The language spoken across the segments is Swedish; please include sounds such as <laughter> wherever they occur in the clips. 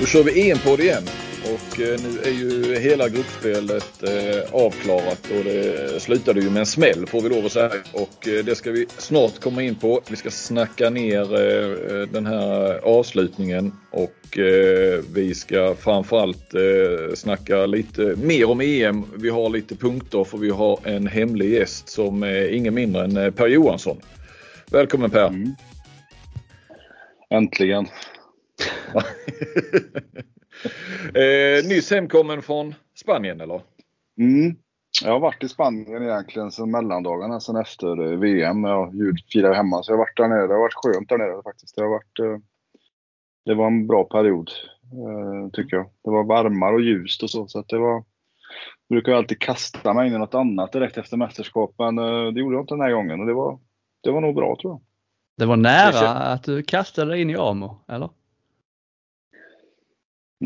Då kör vi EM-podd igen. Och eh, nu är ju hela gruppspelet eh, avklarat och det slutade ju med en smäll får vi lov att säga. Och eh, det ska vi snart komma in på. Vi ska snacka ner den här avslutningen och vi ska framförallt snacka lite mer om EM. Vi har lite punkter för vi har en hemlig gäst som är ingen mindre än Per Johansson. Välkommen Per! Mm. Äntligen! <laughs> eh, nyss hemkommen från Spanien eller? Mm. Jag har varit i Spanien egentligen sedan mellandagarna, sen efter eh, VM. Jag firar hemma så jag har varit där nere. Det har varit skönt där nere faktiskt. Det, har varit, eh, det var en bra period, eh, tycker jag. Det var varmare och ljust och så. så att det var, jag brukar alltid kasta mig in i något annat direkt efter mästerskap, men det gjorde jag inte den här gången och det var, det var nog bra tror jag. Det var nära att du kastade dig in i AMO, eller?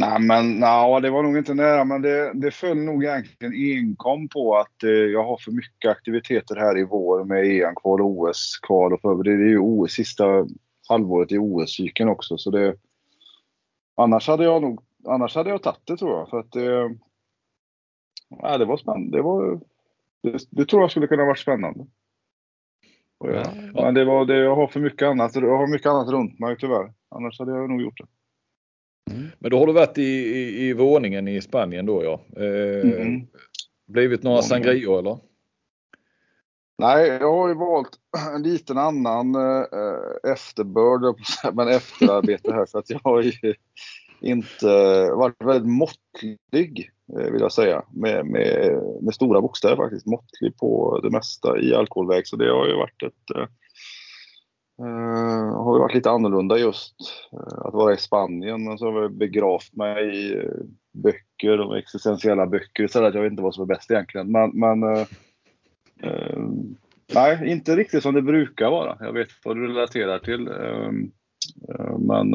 Nej, men na, det var nog inte nära, men det, det föll nog egentligen enkom på att eh, jag har för mycket aktiviteter här i vår med EM-kval, OS-kval och för, det är ju OS, sista halvåret i OS-cykeln också. Så det, annars hade jag nog annars hade jag tagit det tror jag. För att det, ja, det var spännande. Det, var, det, det tror jag skulle kunna varit spännande. Ja, men det var det, jag har för mycket annat, jag har mycket annat runt mig tyvärr. Annars hade jag nog gjort det. Mm. Men då har du varit i, i, i våningen i Spanien då ja. Eh, mm. Blivit några sangrior eller? Nej, jag har ju valt en liten annan eh, efterbörd, men efterarbete här <laughs> för att jag har ju inte varit väldigt måttlig eh, vill jag säga. Med, med, med stora bokstäver faktiskt. Måttlig på det mesta i alkoholväg. Så det har ju varit ett eh, Uh, har varit lite annorlunda just uh, att vara i Spanien. Men så har jag begravt mig i uh, böcker, och existentiella böcker så att jag vet inte vad som är bäst egentligen. Men, men nej, inte riktigt som det brukar vara. Jag vet vad du relaterar till. men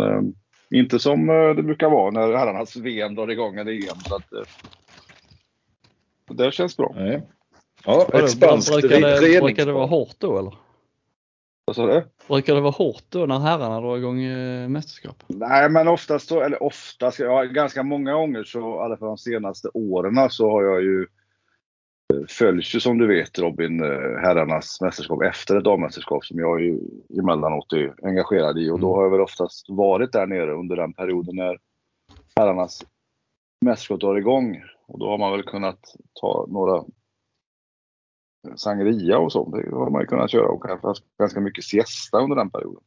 inte som det brukar vara när herrarnas VM drar igång eller EM. Så att, det känns bra. Nej. Ja, ett spanskt brukar det, brukar det vara hårt då eller? Vad sa du? Brukar det vara hårt då när herrarna drar igång eh, mästerskap? Nej, men oftast så, eller oftast, ja, ganska många gånger så, i alla fall de senaste åren så har jag ju eh, följs ju som du vet Robin eh, herrarnas mästerskap efter ett dammästerskap som jag ju emellanåt är engagerad i och då mm. har jag väl oftast varit där nere under den perioden när herrarnas mästerskap drar igång. Och då har man väl kunnat ta några sangria och sånt. Det har man ju kunnat köra och haft ganska mycket siesta under den perioden.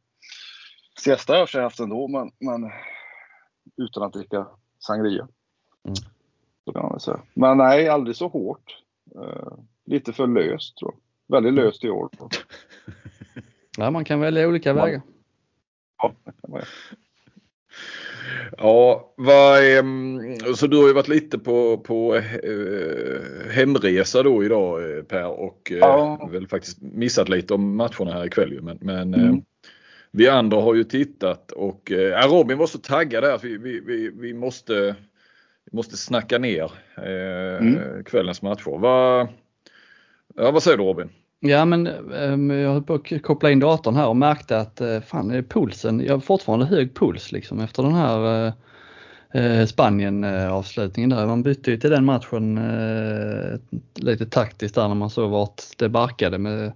Siesta har jag för haft ändå, men, men utan att dricka sangria. Mm. Så kan man säga. Men nej, aldrig så hårt. Uh, lite för löst tror jag. Väldigt löst i år. <laughs> ja, man kan välja olika vägar. Ja, det kan man göra. Ja, vad, så du har ju varit lite på, på eh, hemresa då idag eh, Per och eh, ja. väl faktiskt missat lite om matcherna här ikväll. Men, men mm. eh, vi andra har ju tittat och eh, Robin var så taggad där. Vi, vi, vi, vi, måste, vi måste snacka ner eh, mm. kvällens matcher. Va, ja, vad säger du Robin? Ja men um, jag höll på att koppla in datorn här och märkte att uh, fan pulsen, jag har fortfarande hög puls liksom efter den här uh, uh, Spanien avslutningen där. Man bytte ju till den matchen lite taktiskt där när man såg vart det barkade. Med,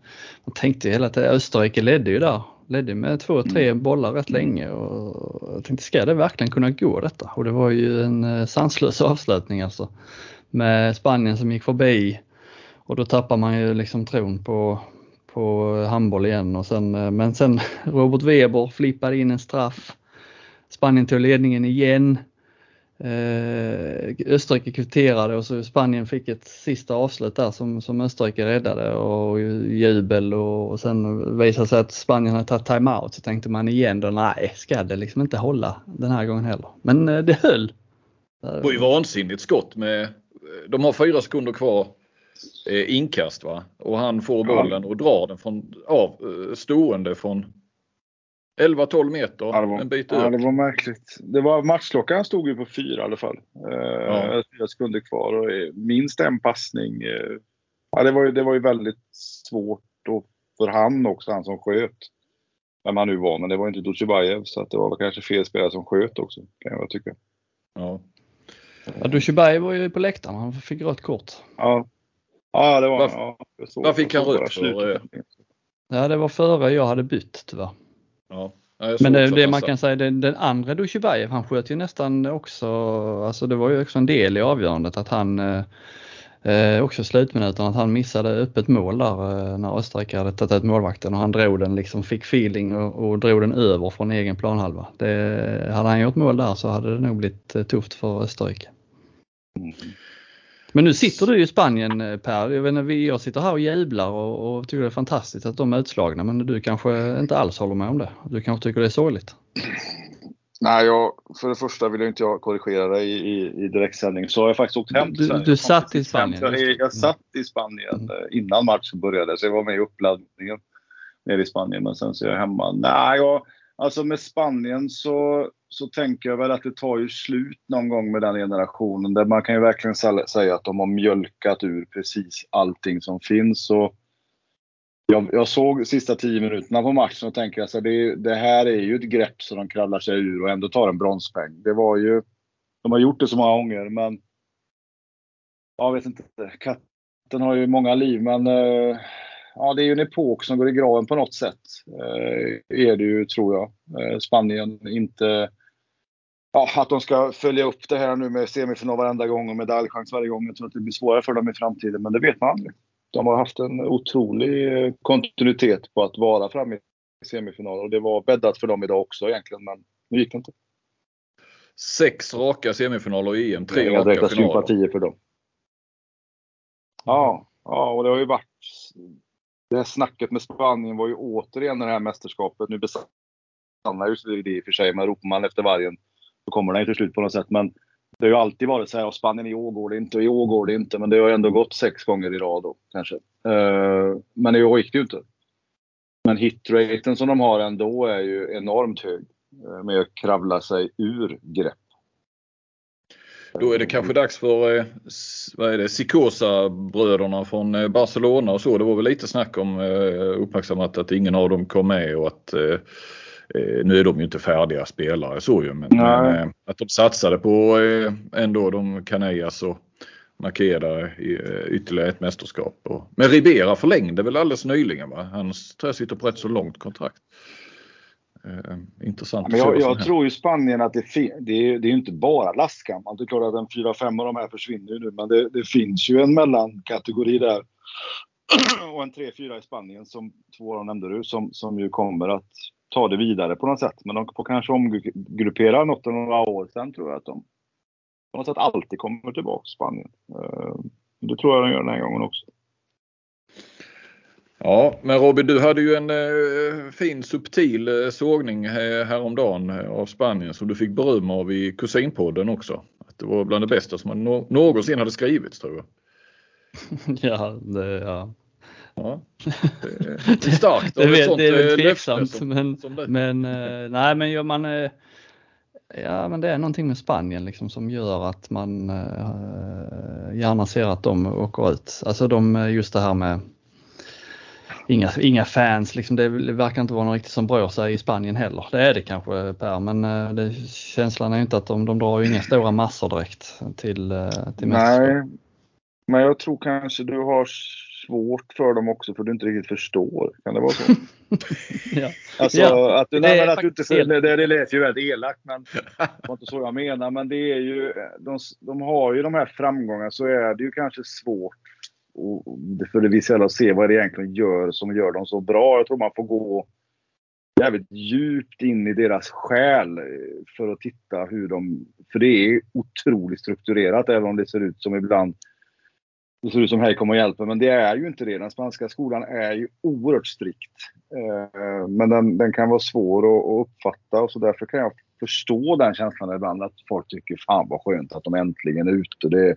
man tänkte hela tiden, Österrike ledde ju där, ledde med två, tre mm. bollar rätt länge och jag tänkte ska det verkligen kunna gå detta? Och det var ju en sanslös avslutning alltså. Med Spanien som gick förbi och då tappar man ju liksom tron på, på handboll igen och sen, eh, men sen <laughs> Robert Weber flippade in en straff. Spanien tog ledningen igen. Eh, Österrike kvitterade och så Spanien fick ett sista avslut där som, som Österrike räddade och jubel och, och sen visade sig att Spanien hade tagit timeout så tänkte man igen då nej, ska det liksom inte hålla den här gången heller. Men eh, det höll. Det var ju vansinnigt skott med, de har fyra sekunder kvar eh, inkast va? och han får bollen och drar den från, av eh, stående från 11-12 meter ja, var, en bit Ja, det var märkligt. Det var, matchklockan stod ju på fyra i alla fall. Eh, ja. Fyra sekunder kvar och eh, minst en passning. Eh, ja, det, var ju, det var ju väldigt svårt och för han också, han som sköt. Vem han nu var, men det var inte Dutjebajev så att det var kanske fel spelare som sköt också kan jag tycka. Ja. Ja, Dushiberg var ju på läktaren, han fick rött kort. Ja, ja det var Varför- ja, vad fick jag han rött för, slutet. Ja, det var före jag hade bytt tyvärr. Ja. Ja, Men det, det man kan säga, den, den andra Dushibajev, han sköt ju nästan också, alltså det var ju också en del i avgörandet att han eh, eh, också slutminuten att han missade öppet mål där eh, när Österrike hade tagit ut målvakten och han drog den liksom, fick feeling och, och drog den över från egen planhalva. Det, hade han gjort mål där så hade det nog blivit eh, tufft för Österrike. Mm. Men nu sitter du i Spanien eh, Per. Jag, vet inte, jag sitter här och jublar och, och tycker det är fantastiskt att de är utslagna men du kanske inte alls håller med om det. Du kanske tycker det är sorgligt. Nej, jag, för det första vill jag inte jag korrigera dig i, i, i direktsändning. Så har jag faktiskt åkt hem till Du- Sverige. du kom satt i. Spanien, Jag, jag satt i Spanien Mm. eh, innan matchen började. Så jag var med i uppladdningen nere i Spanien. Men sen så är jag hemma. Nej, jag, alltså med Spanien så, så tänker jag väl att det tar ju slut någon gång med den generationen. Där man kan ju verkligen säga att de har mjölkat ur precis allting som finns. Och jag, jag såg sista tio minuterna på matchen och tänkte alltså det, det här är ju ett grepp som de kravlar sig ur och ändå tar en bronspeng. Det var ju, de har gjort det så många gånger men jag vet inte. Katten har ju många liv men eh, ja, det är ju en epok som går i graven på något sätt. Eh, är det ju tror jag. Eh, Spanien inte Ja, att de ska följa upp det här nu med semifinal varenda gång och medaljchans varje gång. Jag tror att det blir svårare för dem i framtiden, men det vet man aldrig. De har haft en otrolig eh, kontinuitet på att vara framme i semifinal och det var bäddat för dem idag också egentligen, men nu gick det inte. Sex raka semifinaler i EM, tre raka finaler. sympatier för dem. Ja, ja, och det har ju varit... Det här snacket med Spanien var ju återigen det här mästerskapet. Nu besannar ju det i och för sig, men ropar man efter vargen så kommer den ju till slut på något sätt. Men det har ju alltid varit så här, och Spanien i år går det inte och i år går det inte. Men det har ju ändå gått sex gånger i rad då, kanske. Eh, men i år gick det ju inte. Men hitraten som de har ändå är ju enormt hög. Eh, med att kravla sig ur grepp. Då är det kanske dags för eh, vad är det, Sikosa-bröderna från Barcelona och så. Det var väl lite snack om uppmärksammat att ingen av dem kom med och att eh, nu är de ju inte färdiga spelare så ju men, men eh, att de satsade på eh, ändå de Canellas och Makeda i eh, ytterligare ett mästerskap. Och, men Ribera förlängde väl alldeles nyligen va? Han tror jag sitter på rätt så långt kontrakt. Eh, intressant se jag, jag tror ju Spanien att det, det, är, det är inte bara lastgammalt. Det är klart att en 4-5 av de här försvinner ju nu. Men det, det finns ju en mellankategori där. <clears throat> Och en 3-4 i Spanien, som två av dem nämnde du, som, som ju kommer att ta det vidare på något sätt. Men de får kanske omgruppera något om några år. Sen tror jag att de på något sätt alltid kommer tillbaka till Spanien. Eh, Det tror jag de gör den här gången också. Ja, men Robin, du hade ju en eh, fin subtil eh, sågning eh, häromdagen eh, av Spanien som du fick beröm av i Kusinpodden också. Att det var bland det bästa som man nå- någonsin hade skrivits tror jag. <laughs> ja, det, ja. Ja, <laughs> det, är starkt. det, sånt, det är väl eh, tveksamt som- men, som det. men eh, nej men gör man eh, Ja men det är någonting med Spanien liksom som gör att man gärna ser att de åker ut. Alltså de, just det här med Inga, inga fans, liksom, det verkar inte vara någon riktigt som bryr sig i Spanien heller. Det är det kanske Per, men det, känslan är inte att de, de drar ju inga stora massor direkt till, till. Nej, men jag tror kanske du har svårt för dem också för du inte riktigt förstår. Kan det vara så? <laughs> Ja. Alltså Ja, att du, det nej, är men att du inte faktiskt helt- det, det, det lät ju väldigt elakt men det var inte så jag menar. Men det är ju, de, de har ju de här framgångarna så är det ju kanske svårt och, för det visuella att se vad det egentligen gör som gör dem så bra. Jag tror man får gå jävligt djupt in i deras själ eh, för att titta hur de... För det är otroligt strukturerat även om det ser ut som ibland det ser ut som hej kom och hjälp mig, men det är ju inte det. Den spanska skolan är ju oerhört strikt. Eh, Men den, den kan vara svår att, att uppfatta och så därför kan jag förstå den känslan ibland att folk tycker fan vad skönt att de äntligen är ute. Det,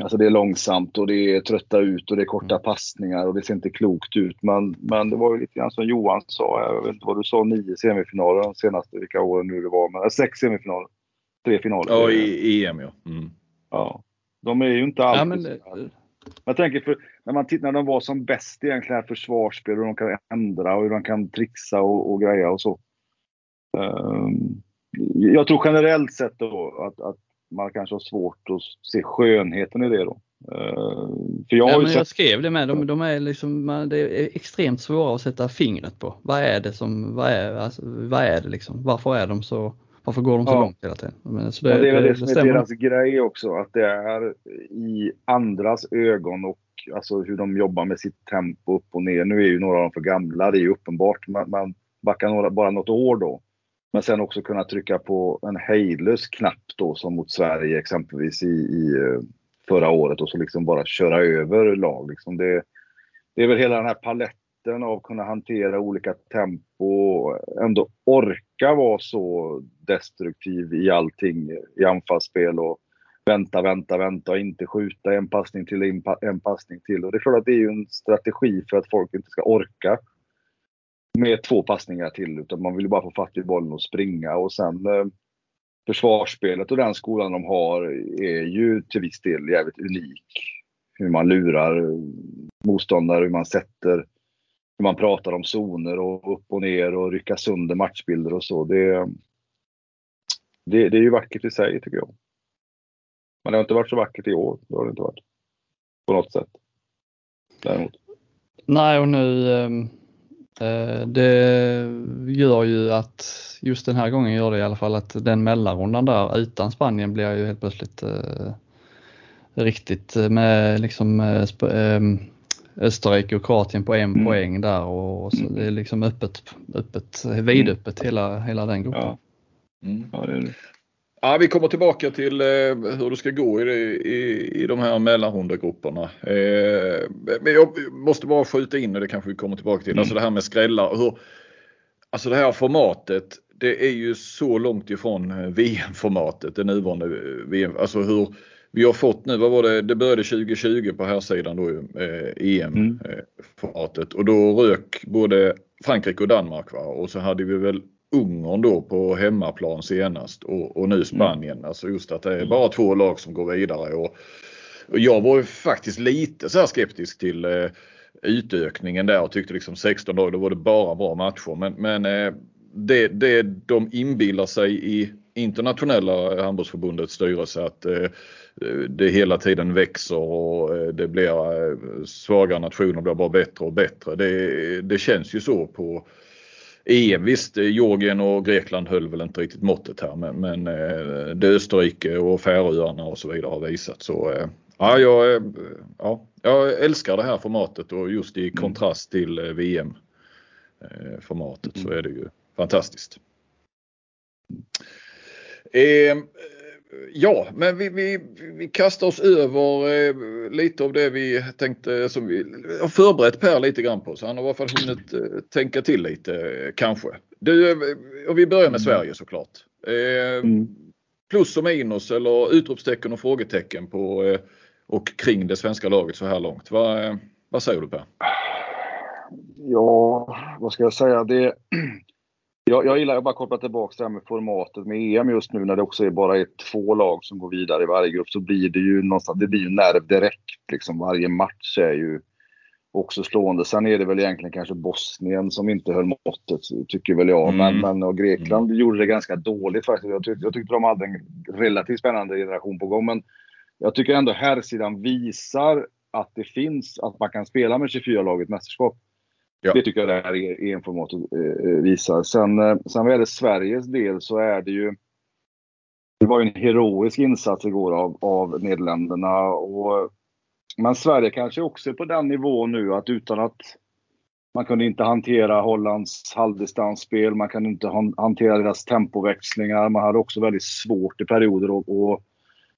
<clears throat> alltså det är långsamt och det är trötta ut och det är korta passningar och det ser inte klokt ut. Men, men det var ju lite grann som Johan sa, jag vet inte vad du sa, nio semifinaler de senaste vilka åren nu det var, men sex semifinaler. Tre finaler. Ja, i EM ja. Mm. Ja. De är ju inte alltid Ja, men. Jag tänker för när man tittar när de var som bäst egentligen här försvarsspel hur de kan ändra och hur de kan trixa och, och greja och så. Ehm, jag tror generellt sett då att, att man kanske har svårt att se skönheten i det då. Uh, för jag, ja, men sett... jag skrev det med, de, de är liksom, det är extremt svåra att sätta fingret på. Vad är det som, vad är, alltså, vad är det liksom? Varför är de så, varför går de så ja. långt hela tiden? Men, så det, ja, det är väl det, det som är deras grej också, att det är i andras ögon och alltså hur de jobbar med sitt tempo upp och ner. Nu är ju några av dem för gamla, det är ju uppenbart. Man, man backar några, bara något år då. Men sen också kunna trycka på en hejdlös knapp då som mot Sverige exempelvis i, i eh, förra året och så liksom bara köra över lag. Liksom det, det är väl hela den här paletten av att kunna hantera olika tempo och ändå orka vara så destruktiv i allting i anfallsspel och vänta, vänta, vänta och inte skjuta en passning till, en passning till. Och det är klart att det är ju en strategi för att folk inte ska orka med två passningar till utan man vill bara få fatt i bollen och springa och sen eh, försvarsspelet och den skolan de har är ju till viss del jävligt unik. Hur man lurar motståndare, hur man sätter, hur man pratar om zoner och upp och ner och rycka sönder matchbilder och så. Det, det, det är ju vackert i sig tycker jag. Men det har inte varit så vackert i år. Det har det inte varit. På något sätt. Däremot. Nej, och nu ehm, Eh, det gör ju att just den här gången gör det i alla fall att den mellanrundan där utan Spanien blir ju helt plötsligt eh, riktigt eh, med liksom eh, ehm, Österrike och Kroatien på en mm. poäng där och, så det är liksom öppet, öppet vidöppet hela, hela den gruppen. Ja. Mm. Ja, det är det. Ja, vi kommer tillbaka till eh, hur det ska gå i, i, i de här mellanrundegrupperna. Eh, men jag måste bara skjuta in och det kanske vi kommer tillbaka till. Mm. Alltså det här med skrällar. Hur, alltså det här formatet. Det är ju så långt ifrån eh, VM-formatet, det nuvarande eh, VM. Alltså hur vi har fått nu, vad var det, det började 2020 på här sidan då eh, EM-formatet mm. och då rök både Frankrike och Danmark va? och så hade vi väl Ungern då på hemmaplan senast och, och nu Spanien. Mm. Alltså just att det är mm. bara två lag som går vidare. Och, och jag var ju faktiskt lite så skeptisk till eh, utökningen där och tyckte liksom 16 dagar då var det bara bra matcher. Men, men eh, det, det de inbillar sig i internationella handbollsförbundets styrelse att eh, det hela tiden växer och eh, det blir eh, svaga nationer blir bara bättre och bättre. Det, det känns ju så på EM. Visst, Georgien och Grekland höll väl inte riktigt måttet här men, men eh, det Österrike och Färöarna och så vidare har visat. Så ja, jag, ja, jag älskar det här formatet och just i kontrast till VM-formatet så är det ju fantastiskt. Eh, Ja, men vi, vi, vi kastar oss över eh, lite av det vi tänkte som vi har förberett Per lite grann på. Så han har i alla fall hunnit eh, tänka till lite eh, kanske. Du, eh, och vi börjar med mm. Sverige såklart. Eh, mm. Plus och minus eller utropstecken och frågetecken på eh, och kring det svenska laget så här långt. Vad, vad säger du Per? Ja, vad ska jag säga? Det, jag, jag gillar att bara koppla tillbaka det här med formatet med EM just nu när det också är bara är två lag som går vidare i varje grupp så blir det ju någonstans, det blir ju nerv direkt. Liksom. Varje match är ju också slående. Sen är det väl egentligen kanske Bosnien som inte höll måttet, tycker väl jag. Mm. Men, men och Grekland mm. gjorde det ganska dåligt faktiskt. Jag, tyck, jag tyckte de hade en relativt spännande generation på gång. Men jag tycker ändå herrsidan visar att det finns, att man kan spela med 24 lag i ett mästerskap. Ja. Det tycker jag det här EM-formatet eh, eh visar. Sen, eh, sen vad gäller Sveriges del så är det ju det var ju en heroisk insats igår av, av Nederländerna. Och, men Sverige kanske också är på den nivån nu att utan att man kunde inte hantera Hollands halvdistansspel, man kunde inte hantera deras tempoväxlingar. Man hade också väldigt svårt i perioder att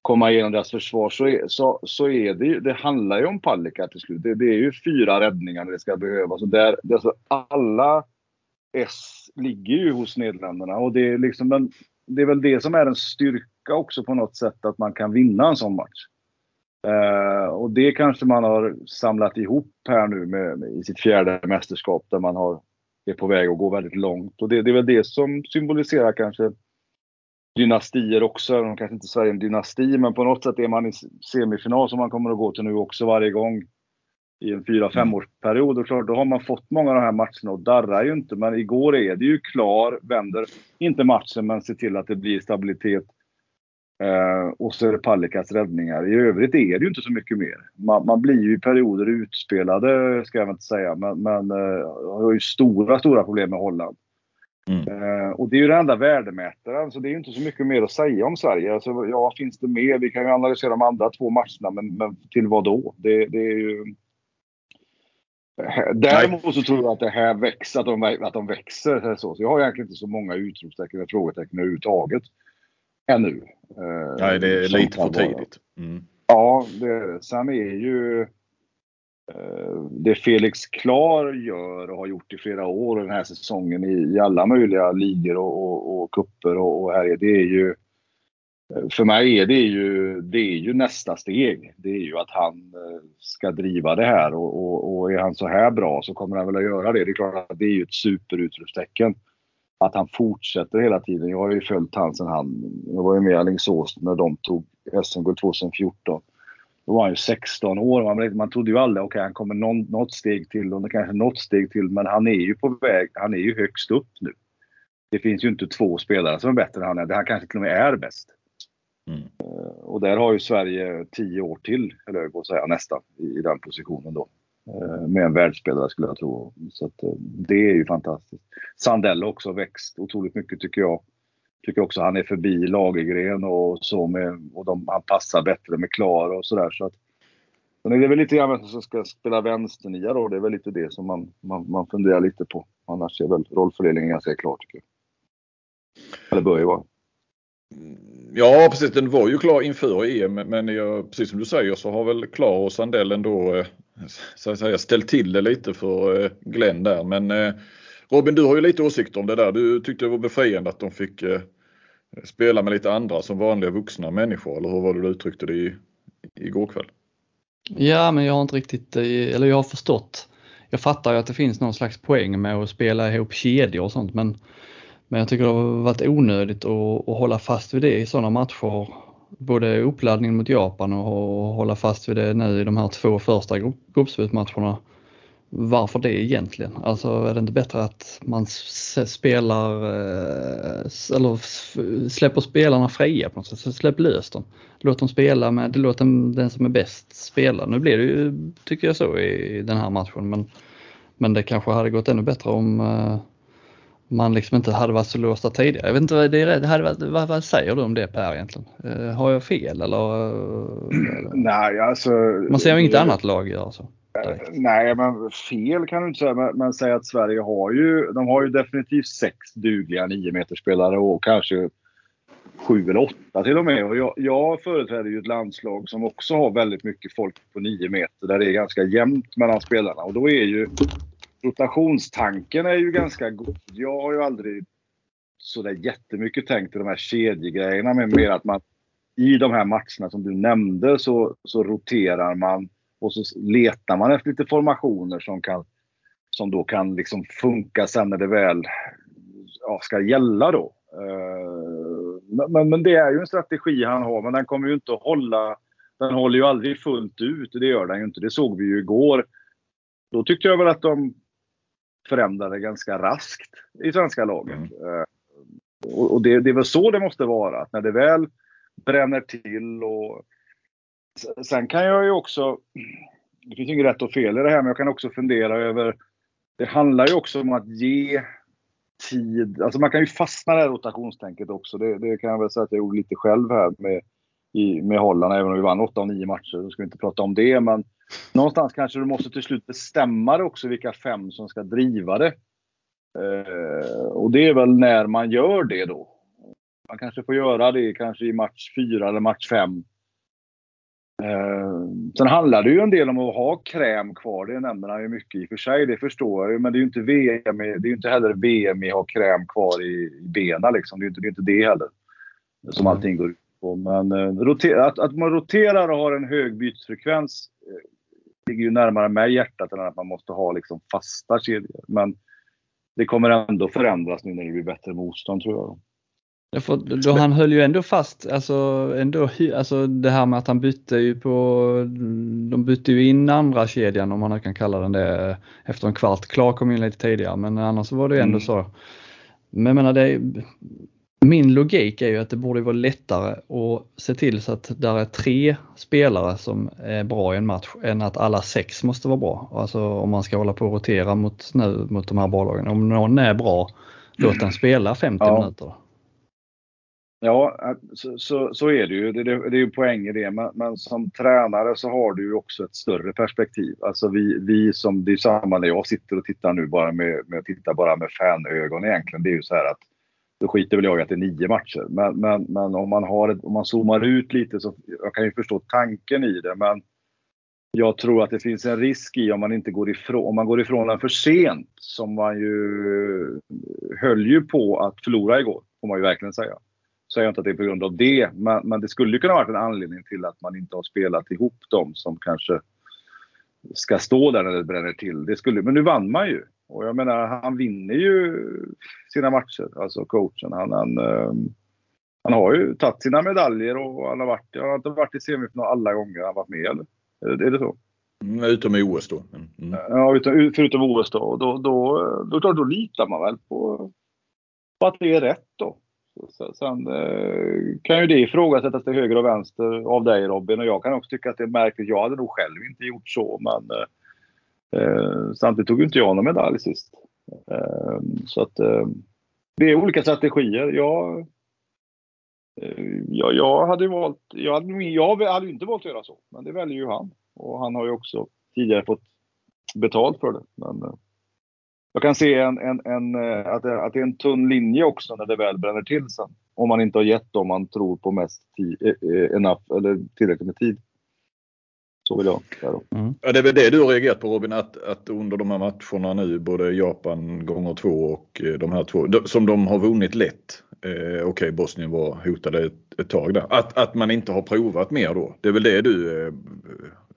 komma igenom deras försvar så är, så, så är det ju, det handlar ju om Palicka till slut. Det, det, är ju fyra räddningar när det ska behövas. Och där, det, alltså, alla S ligger ju hos Nederländerna och det är, liksom den, det är väl det som är en styrka också på något sätt att man kan vinna en sån match. Uh, och det kanske man har samlat ihop här nu med, med, i sitt fjärde mästerskap där man har, är på väg att gå väldigt långt. Och det, det är väl det som symboliserar kanske dynastier också. De kanske inte Sverige är en dynasti, men på något sätt är man i semifinal som man kommer att gå till nu också varje gång. i en 4-5 årsperiod. Och klart, då har man fått många av de här matcherna och darrar ju inte. Men igår är det ju klar, vänder inte matchen men ser till att det blir stabilitet. Eh, och så är det Pallikas räddningar. I övrigt är det ju inte så mycket mer. Man, man blir ju i perioder utspelade, ska jag väl inte säga, men, men eh, har ju stora, stora problem med Holland. Mm. Eh, och det är ju den enda värdemätaren, så det är ju inte så mycket mer att säga om Sverige. Alltså, ja, finns det mer? Vi kan ju analysera de andra två matcherna, men, men till vad då? Det, det är ju... Däremot så tror jag att det här växer, att de, att de växer. Så. så jag har egentligen inte så många utropstecken och frågetecken överhuvudtaget. Ännu. Eh, Nej, det är lite för tidigt. Mm. Ja, det, sen är ju eh, Eh, det Felix Klar gör och har gjort i flera år och den här säsongen i, i alla möjliga ligor och, och, och kupper och, och här, det är ju eh, för mig är det ju, det är ju nästa steg. Det är ju att han eh, ska driva det här och, och, och, är han så här bra så kommer han väl att göra det. Det är klart att det är ju ett superutropstecken. Att han fortsätter hela tiden. Jag har ju följt han sen han, jag var ju med i Alingsås när de tog SM-guld 2014. Då var han ju 16 år. Man, man trodde ju aldrig, okej okay, han kommer någon, något steg till och kanske något steg till. Men han är ju på väg, han är ju högst upp nu. Det finns ju inte två spelare som är bättre än han är. Han kanske till och med är bäst. Mm. Och där har ju Sverige tio år till, eller jag på att säga, nästan, i den positionen då. Eh, med en världsspelare skulle jag tro. Så att, eh, det är ju fantastiskt. Sandell har också växt otroligt mycket tycker jag. Tycker också han är förbi Lagergren och så med, och de, han passar bättre med Klara och sådär. Så att, men det är väl lite grann vem som ska spela vänsternia då. Det är väl lite det som man, man, man funderar lite på. Annars är väl rollfördelningen ganska klar tycker jag. Eller bör ju vara. Mm, ja precis, den var ju klar inför EM men jag, precis som du säger så har väl Klar och Sandell ändå eh, så att säga, ställt till det lite för eh, Glenn där. Men eh, Robin du har ju lite åsikter om det där. Du tyckte det var befriande att de fick eh, spela med lite andra som vanliga vuxna människor eller hur var det du uttryckte det i, igår kväll? Ja men jag har inte riktigt, eh, eller jag har förstått. Jag fattar ju att det finns någon slags poäng med att spela ihop kedjor och sånt men men jag tycker det har varit onödigt att, att hålla fast vid det i sådana matcher. Både uppladdningen mot Japan och hålla fast vid det nu i de här två första gruppspelsmatcherna. Varför det egentligen? Alltså är det inte bättre att man spelar eh, eller släpper spelarna fria på något sätt? Släpp lös dem. Låt dem spela med, låt den, den som är bäst spela. Nu blir det ju, tycker jag så i den här matchen men, men det kanske hade gått ännu bättre om eh, man liksom inte hade varit så låsta tidigare. Jag vet inte det är, hade varit, vad, vad säger du om det Per egentligen? Uh, har jag fel eller? eller? <clears throat> Nej, alltså. Man ser ju inget annat lag göra så. Direkt. Nej, men fel kan du inte säga. Men, men säg att Sverige har ju, de har ju definitivt sex dugliga 9 spelare och kanske sju eller åtta till och med. Och jag, jag företräder ju ett landslag som också har väldigt mycket folk på 9 meter där det är ganska jämnt mellan spelarna. Och då är ju rotationstanken är ju ganska god. Jag har ju aldrig sådär jättemycket tänkt i de här kedjegrejerna men mer att man i de här matcherna som du nämnde så, så roterar man och så letar man efter lite formationer som, kan, som då kan liksom funka sen när det väl ja, ska gälla då. Uh, men, men det är ju en strategi han har men den kommer ju inte att hålla. Den håller ju aldrig fullt ut, det gör den ju inte. Det såg vi ju igår. Då tyckte jag väl att de förändrade ganska raskt i svenska laget. Mm. Eh, och det, det är väl så det måste vara, att när det väl bränner till och Sen kan jag ju också, det finns inget rätt och fel i det här, men jag kan också fundera över, det handlar ju också om att ge tid, alltså man kan ju fastna i det här rotationstänket också. Det, det, kan jag väl säga att jag gjorde lite själv här med, i, med Holland, även om vi vann 8 av 9 matcher. Då ska vi inte prata om det, men någonstans kanske du måste till slut bestämma dig också vilka fem som ska driva det. Eh, och det är väl när man gör det då. Man kanske får göra det kanske i match 4 eller match 5. Eh, sen handlar det ju en del om att ha kräm kvar. Det nämner han ju mycket i och för sig. Det förstår jag ju. Men det är ju inte VM. Det är inte heller VM i att ha kräm kvar i, i benen liksom. Det är inte det, är inte det heller. Som mm. allting går ut på. Men eh, att, att man roterar och har en hög bytesfrekvens eh, ligger ju närmare mig hjärtat än att man måste ha liksom fasta kedjor. Men det kommer ändå förändras nu när det blir bättre motstånd tror jag. För då han höll ju ändå fast, alltså, ändå, alltså det här med att han bytte ju på, de bytte ju in andra kedjan om man nu kan kalla den det efter en kvart. Klar kom in lite tidigare men annars var det ju ändå mm. så. Men jag menar det, min logik är ju att det borde vara lättare att se till så att där är tre spelare som är bra i en match än att alla sex måste vara bra. Alltså om man ska hålla på och rotera mot, nu, mot de här bolagen. Om någon är bra, låt den spela 50 ja. minuter. Ja, så, så, så, är det ju. Det, det, det är ju poäng i det. Men, men, som tränare så har du ju också ett större perspektiv. Alltså vi, vi som, det är samma när jag sitter och tittar nu bara med, med, tittar bara med fanögon egentligen. Det är ju så här att då skiter väl jag i att det är nio matcher. Men, men, men om, man har ett, om man zoomar ut lite så jag kan ju förstå tanken i det. Men jag tror att det finns en risk i om man inte går ifrån, om man går ifrån den för sent. Som man ju höll ju på att förlora igår, får man ju verkligen säga säger jag inte att det är på grund av det, men, men det skulle kunna varit en anledning till att man inte har spelat ihop dem som kanske ska stå där när det bränner till. Det skulle, men nu vann man ju. Och jag menar, han vinner ju sina matcher, alltså coachen. Han, han, um, han har ju tagit sina medaljer och han har, varit, han har inte varit i semifinal alla gånger han varit med, eller? Är, är det så? Mm, utom i OS då. Mm. Ja, utom, förutom OS då. Då, då, då, då, då litar man väl på, på att det är rätt då. Sen eh, kan ju det ifrågasättas till höger och vänster av dig Robin och jag kan också tycka att det är märkligt. Jag hade nog själv inte gjort så men eh, eh samtidigt tog inte jag någon medalj sist. Eh, så att eh, det är olika strategier. Jag, eh, jag, jag hade valt, jag hade, jag hade inte valt att göra så, men det väljer ju han. Och han har ju också tidigare fått betalt för det. Men, eh, jag kan se en, en, en, eh, att, det, att det är en tunn linje också när det väl bränner till sen. Om man inte har gett dem man tror på mest tid, eh, eh, enough, eller tillräckligt med tid. Så vill jag säga mm. ja, Det är väl det du har reagerat på Robin, att, att under de här matcherna nu, både Japan gånger två och eh, de här två, som de har vunnit lätt. Eh, Okej, okay, Bosnien var hotade ett, ett, tag där. Att, att man inte har provat mer då. Det är väl det du eh,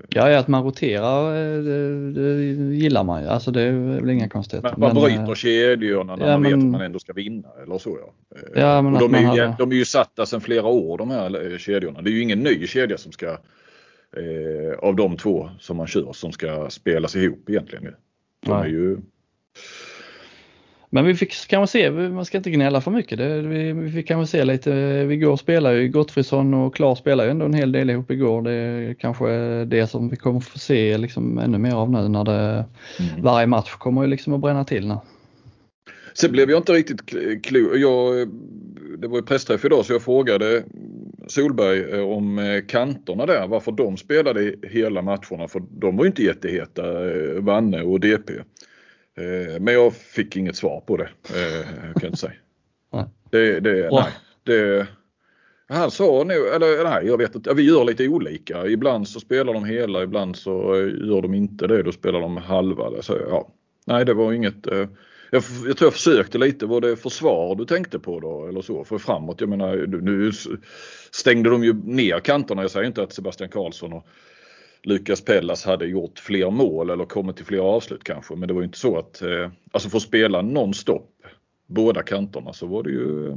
Ja, att man roterar det, det gillar man ju. Alltså det är väl inga konstigheter. Man, man bryter kedjorna när ja, man men, vet att man ändå ska vinna eller så ja. ja men de, är ju, hade... de är ju satta sedan flera år de här kedjorna. Det är ju ingen ny kedja som ska eh, av de två som man kör som ska spelas ihop egentligen. De är ju... Men vi fick kanske se, man ska inte gnälla för mycket. Det, vi, vi fick kanske se lite, igår spelade ju Gottfridsson och Klar spelade ju ändå en hel del ihop igår. Det är kanske det som vi kommer få se liksom ännu mer av nu när det, mm. varje match kommer ju liksom att bränna till nu. Sen blev jag inte riktigt klok. det var ju pressträff idag så jag frågade Solberg eh, om eh, kanterna där, varför de spelade hela matcherna. För de var ju inte jätteheta, eh, Vanne och DP. Men jag fick inget svar på det, kan jag inte säga. <laughs> Det, det, nej, det, han sa nu, eller nej jag vet inte, vi gör lite olika. Ibland så spelar de hela, ibland så gör de inte det. Då spelar de halva. Så, ja. Nej det var inget jag, jag, tror jag försökte lite. Var det försvar du tänkte på då eller så för framåt? Jag menar nu stängde de ju ner kanterna. Jag säger inte att Sebastian Karlsson och Lukas Pellas hade gjort fler mål eller kommit till fler avslut kanske. Men det var ju inte så att, eh, alltså för att spela nonstop båda kanterna så var det ju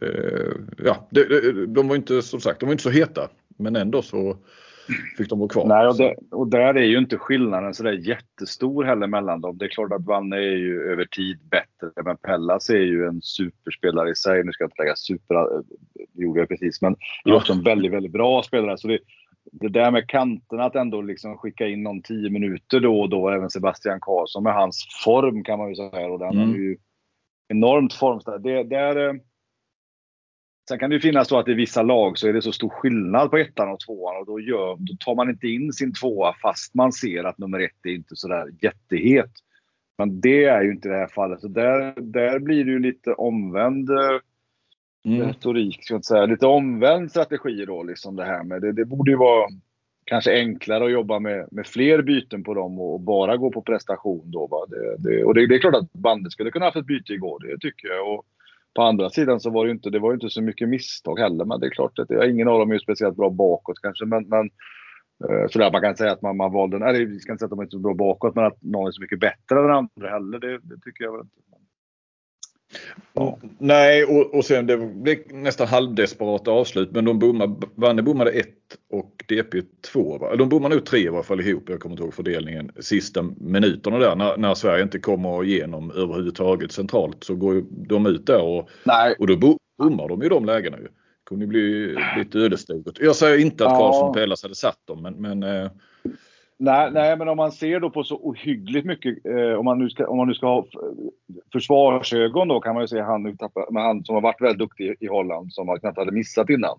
eh, ja, det, de var inte som sagt, de var inte så heta. Men ändå så fick de vara kvar. Nej, och, det, och där är ju inte skillnaden så där jättestor heller mellan dem. Det är klart att Vanne är ju över tid bättre, men Pellas är ju en superspelare i sig. Nu ska jag inte lägga super, det gjorde jag precis, men det är också en väldigt, väldigt bra spelare. Så det, det där med kanterna, att ändå liksom skicka in någon 10 minuter då och då, även Sebastian Karlsson med hans form kan man ju säga. Och den mm. är ju enormt formstark. Det, det är, Sen kan det ju finnas så att i vissa lag så är det så stor skillnad på ettan och tvåan och då, gör, då tar man inte in sin tvåa fast man ser att nummer ett är inte sådär jättehet. Men det är ju inte det här fallet. Så där, där blir det ju lite omvänd eh, mm. retorik, ska jag säga. Lite omvänd strategi då, liksom det här med. Det, det borde ju vara kanske enklare att jobba med, med fler byten på dem och, och bara gå på prestation då. Va? Det, det, och det, det, är klart att bandet skulle kunna haft ett byte igår, det tycker jag. Och, på andra sidan så var det inte, det var inte så mycket misstag heller. Men det är klart att det, ingen av dem är ju speciellt bra bakåt kanske. Men, men eh, sådär, man kan säga att man, man valde, eller vi ska inte säga att de är så bra bakåt, men att någon är så mycket bättre än den andra heller, det, det tycker jag väl inte. Ja. Nej, och, och sen det blev nästan halvdesperat avslut men de bommade, Vanne bommade ett och DP två. Va? De bommade nog tre i alla fall ihop, jag kommer inte ihåg fördelningen, sista minuterna där när, när Sverige inte kommer igenom överhuvudtaget centralt så går de ut där och, Nej. och då bommar de i de lägena. Ju. Det kunde bli lite ödesdigert. Jag säger inte att Karlsson och Pellas hade satt dem men, men eh, Nej, nej, men om man ser då på så ohyggligt mycket, eh, om, man nu ska, om man nu ska ha försvarsögon då kan man ju se han, med han som har varit väldigt duktig i Holland som man knappt hade missat innan.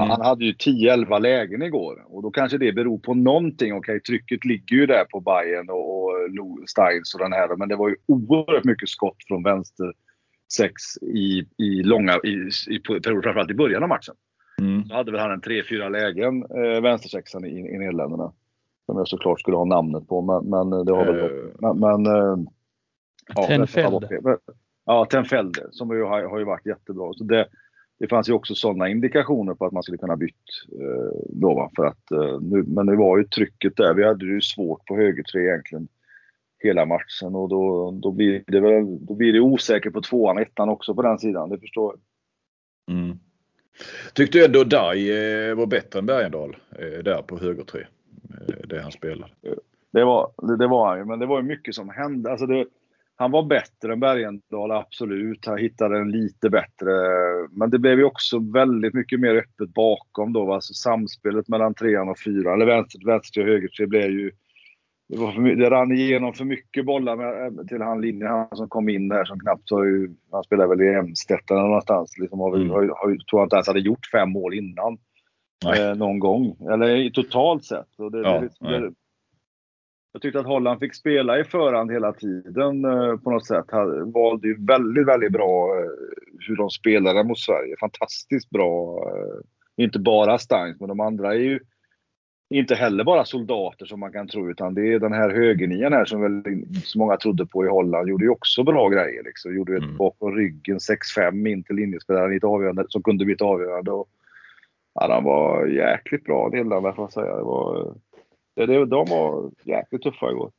Mm. Han hade ju 10-11 lägen igår och då kanske det beror på någonting. Okej, trycket ligger ju där på Bayern och, och Steins och den här men det var ju oerhört mycket skott från vänster sex i, i långa, i, i perioder, framförallt i början av matchen. Mm. Så hade väl han en 3-4 lägen, eh, vänstersexan i, i Nederländerna. Som jag såklart skulle ha namnet på, men, men det har väl... Uh, men, men, uh, ja, Tenfelde. Ja, Tenfelde som ju har, har ju varit jättebra. Så det, det fanns ju också sådana indikationer på att man skulle kunna bytt eh, då. För att, eh, nu, men det var ju trycket där. Vi hade ju svårt på höger tre egentligen hela matchen och då, då, blir det väl, då blir det osäkert på tvåan och ettan också på den sidan. Det förstår jag. Mm. Tyckte du ändå Dai eh, var bättre än Bergendahl eh, där på höger tre? Eh, det han spelade. Det var, det, det var han ju, men det var ju mycket som hände. Alltså det, han var bättre än Bergendahl, absolut. Han hittade en lite bättre. Men det blev ju också väldigt mycket mer öppet bakom då. Alltså samspelet mellan trean och fyran, eller vänster, vänster och höger tre blev ju... Det, var det rann igenom för mycket bollar med, till han linjen, han som kom in där som knappt har ju... Han spelade väl i Emstedt eller någonstans. Liksom har, mm. har, har, tror jag inte ens hade gjort fem mål innan eh, någon gång. Eller totalt sett. Och det, ja, det, det, jag tyckte att Holland fick spela i förhand hela tiden eh, på något sätt. Han valde ju väldigt, väldigt bra eh, hur de spelade mot Sverige. Fantastiskt bra. Eh, inte bara Steins, men de andra är ju inte heller bara soldater som man kan tro, utan det är den här högernian här som väl så många trodde på i Holland. Gjorde ju också bra grejer. Liksom. Gjorde ett mm. bakom ryggen 6-5 in till linjespelaren i som kunde bli ett avgörande. Och Ja, de var jäkligt bra Nederländerna får jag säga. Det var, det, det, de var jäkligt tuffa igår.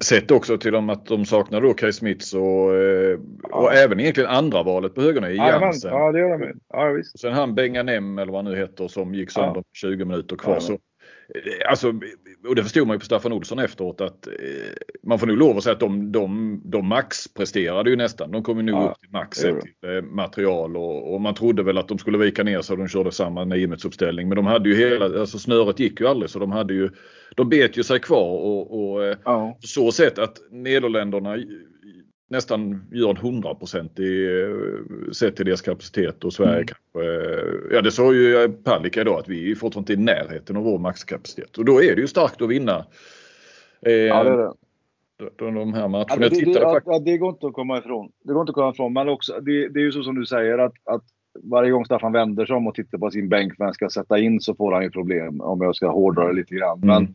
Sett också till dem att de saknar då Kai Smits och, eh, ja. och även egentligen andra valet på högerna i Jansen. Ja, det gör de. Ja, visst. Sen han Benganem eller vad han nu heter som gick sönder ja. 20 minuter kvar. Ja, så, Eh, alltså, och det förstod man ju på Staffan Olsson efteråt att eh, man får nog lov att säga att de, de, de maxpresterade ju nästan. De kom ju nog ja, upp till max till eh, material och, och, man trodde väl att de skulle vika ner sig och de körde samma niometsuppställning. Men de hade ju hela, alltså snöret gick ju aldrig så de hade ju, de bet ju sig kvar och, och ja. på så sätt att Nederländerna nästan gör en hundraprocentig eh, sett till deras kapacitet och Sverige mm. kanske, eh, ja det sa ju Palicka idag att vi är fortfarande i närheten av vår maxkapacitet och då är det ju starkt att vinna. Eh, ja, det är det. De, de här matcherna. Ja, det, det, ja, det, går inte att komma ifrån. Det går inte att komma ifrån. Men också, det, det är ju så som du säger att, att varje gång Staffan vänder sig om och tittar på sin bänk vem ska sätta in så får han ju problem om jag ska hårdra det lite grann. Mm. Men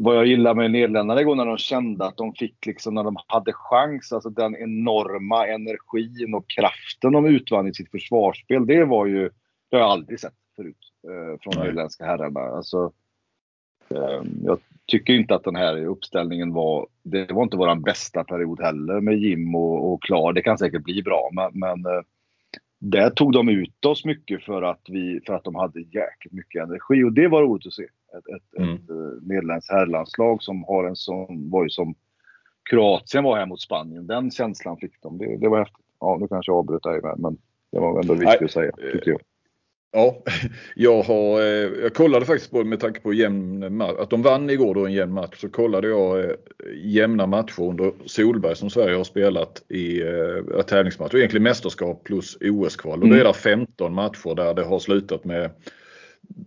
vad jag gillar med Nederländerna igår när de kände att de fick liksom när de hade chans, alltså den enorma energin och kraften de utvann i sitt försvarsspel. Det var ju, det har jag aldrig sett förut eh, från Nej. nederländska herrarna. Alltså, eh, jag tycker inte att den här uppställningen var, det var inte våran bästa period heller med Jim och, och Klar. Det kan säkert bli bra men, men eh, där tog de ut oss mycket för att, vi, för att de hade jäkligt mycket energi och det var roligt att se ett, ett, mm. ett eh, nederländskt herrlandslag som har en sån, var ju som Kroatien var här mot Spanien. Den känslan fick de. Det, det var häftigt. Ja, nu kanske jag avbröt dig med, men det var ändå viktigt att säga, tycker jag. Ja, <laughs> jag, har, eh, jag kollade faktiskt på med tanke på jämn att de vann igår då en jämn match så kollade jag eh, jämna matcher under Solberg som Sverige har spelat i tävlingsmatcher, egentligen mästerskap plus OS-kval. Och mm. det är 15 matcher där det har slutat med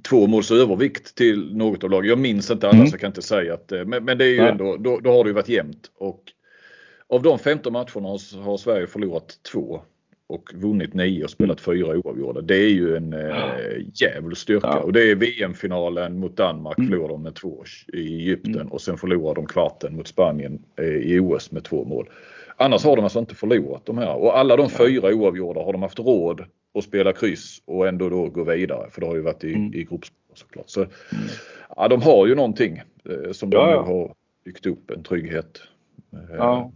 två måls övervikt till något av lagen. Jag minns inte alla mm. så jag kan inte säga att men, men det är ju Nej. ändå, då, då, har det ju varit jämnt. Och av de 15 matcherna har, har Sverige förlorat två och vunnit nio och spelat fyra oavgjorda. Det är ju en eh, jävla styrka. Ja. Och det är VM-finalen mot Danmark mm. förlorade de med två i Egypten mm. och sen förlorade de kvarten mot Spanien eh, i OS med två mål. Annars har de alltså inte förlorat de här och alla de fyra oavgjorda har de haft råd att spela kryss och ändå då gå vidare för det har ju varit i, mm. i gruppspel såklart. Så, mm. ja, de har ju någonting eh, som ja, de ja. har byggt upp en trygghet. Ja.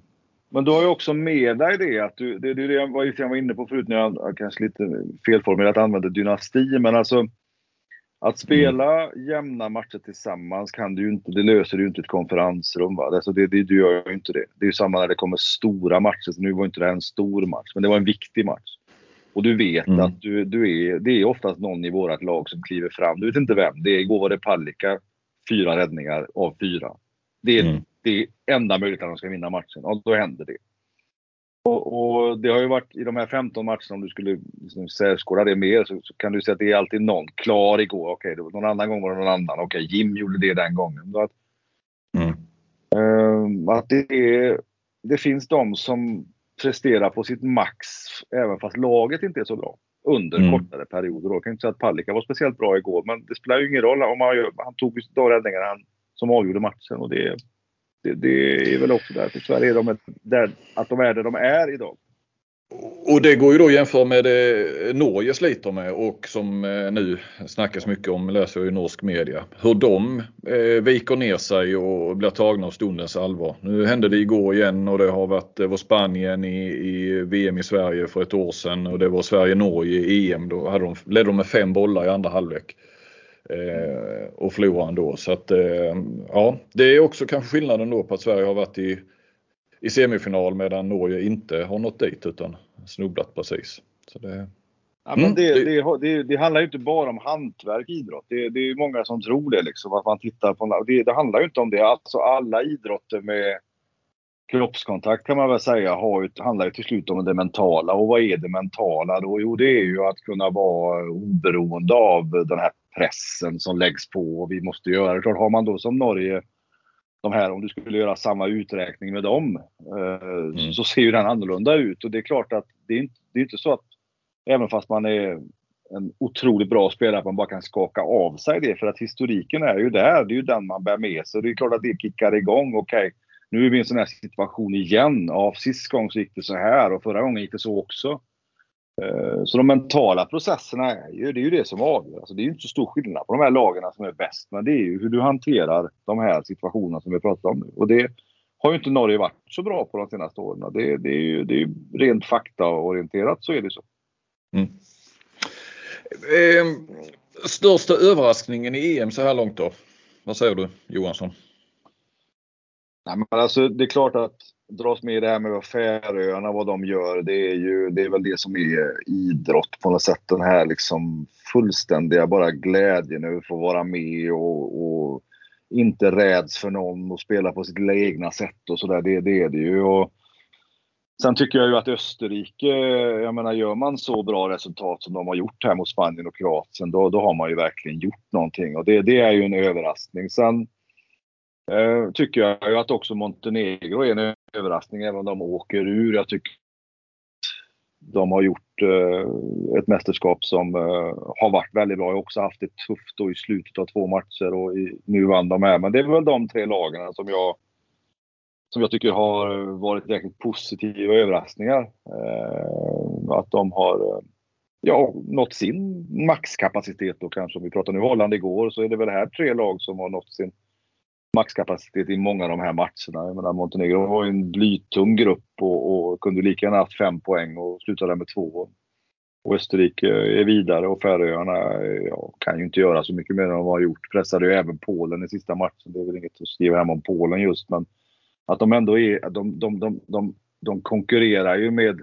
Men du har ju också med dig det att du, det, det, det jag var, jag var inne på förut när jag kanske lite felformulerat använde dynasti, men alltså att spela mm. jämna matcher tillsammans kan du inte, det löser du inte ett konferensrum. Va? Alltså det, det, du gör ju inte det. Det är ju samma när det kommer stora matcher. Så nu var inte det en stor match, men det var en viktig match. Och du vet mm. att du, du är, det är oftast någon i vårt lag som kliver fram. Du vet inte vem. Det är, igår var det Palicka, fyra räddningar av fyra. Det är, mm. det är enda möjligheten att de ska vinna matchen och då händer det. Och, och, det har ju varit i de här 15 matcherna, om du skulle liksom särskåda det mer, så, så, kan du säga att det är alltid någon. Klar igår, okej, okay, någon annan gång var det någon annan. Okej, okay, Jim gjorde det den gången. Att, mm. um, att det, är, det finns de som presterar på sitt max, även fast laget inte är så bra. Under mm. kortare perioder. Jag kan inte säga att Palicka var speciellt bra igår, men det spelar ju ingen roll. om man, Han tog de räddningar han, som avgjorde matchen. Och det, det, det är väl också därför Sverige är de där, att de är där de är idag. Och det går ju då att jämföra med det Norge sliter med och som eh, nu snackas mycket om, läser jag i norsk media. Hur de eh, viker ner sig och blir tagna av stundens allvar. Nu hände det igår igen och det har varit, det var Spanien i, i VM i Sverige för ett år sedan och det var Sverige-Norge i EM. Då hade de, ledde de med fem bollar i andra halvlek. Eh, och förlorade ändå. Så att eh, ja, det är också kanske skillnaden då på att Sverige har varit i, i semifinal medan Norge inte har nått dit utan snubblat precis. Så det, Ja, men mm. det, det, det, det, handlar ju inte bara om hantverk i idrott. Det, det är många som tror det. Liksom, att man tittar på, det, det handlar ju inte om det. Alltså alla idrotter med kroppskontakt kan man väl säga har ju, handlar ju till slut om det mentala. Och vad är det mentala då? Jo, det är ju att kunna vara oberoende av den här pressen som läggs på och vi måste göra det. Klart, har man då som Norge de här, om du skulle göra samma uträkning med dem, eh, mm. så ser ju den annorlunda ut. Och det är klart att det är inte, det är inte så att även fast man är en otroligt bra spelare, att man bara kan skaka av sig det. För att historiken är ju där, det är ju den man bär med sig. Det är klart att det kickar igång. Okej, okay, nu är vi i en sån här situation igen. Ja, sist gång så gick det så här och förra gången gick det så också. Eh, så de mentala processerna är ju, det är ju det som avgör. Alltså det är ju inte så stor skillnad på de här lagarna som är bäst. Men det är ju hur du hanterar de här situationerna som vi pratar om nu. Och det har ju inte Norge varit så bra på de senaste åren. Det, det är ju det är rent faktaorienterat så är det så. Mm. Eh, största överraskningen i EM så här långt då? Vad säger du Johansson? Nej, men alltså, det är klart att dras med i det här med Färöarna, vad de gör. Det är ju det är väl det som är idrott på något sätt. Den här liksom fullständiga bara glädjen över att få vara med och, och inte räds för någon och spela på sitt egna sätt och sådär. Det, det är det ju. Och sen tycker jag ju att Österrike, jag menar gör man så bra resultat som de har gjort här mot Spanien och Kroatien, då, då har man ju verkligen gjort någonting. Och det, det är ju en överraskning. Sen eh, tycker jag ju att också Montenegro är en överraskning även om de åker ur. Jag tycker de har gjort eh, ett mästerskap som eh, har varit väldigt bra. Jag har också haft det tufft då i slutet av två matcher och i, nu vann de här. Men det är väl de tre lagen som jag, som jag tycker har varit riktigt positiva överraskningar. Eh, att de har eh, ja, nått sin maxkapacitet då kanske. Om vi pratar nu Holland igår så är det väl här tre lag som har nått sin maxkapacitet i många av de här matcherna. Jag menar, Montenegro var ju en blytung grupp och, och kunde lika gärna haft fem poäng och slutade med två. Och Österrike är vidare och Färöarna ja, kan ju inte göra så mycket mer än de har gjort. Pressade ju även Polen i sista matchen. Det är väl inget att skriva hem om Polen just, men att de ändå är, de, de, de, de, de konkurrerar ju med,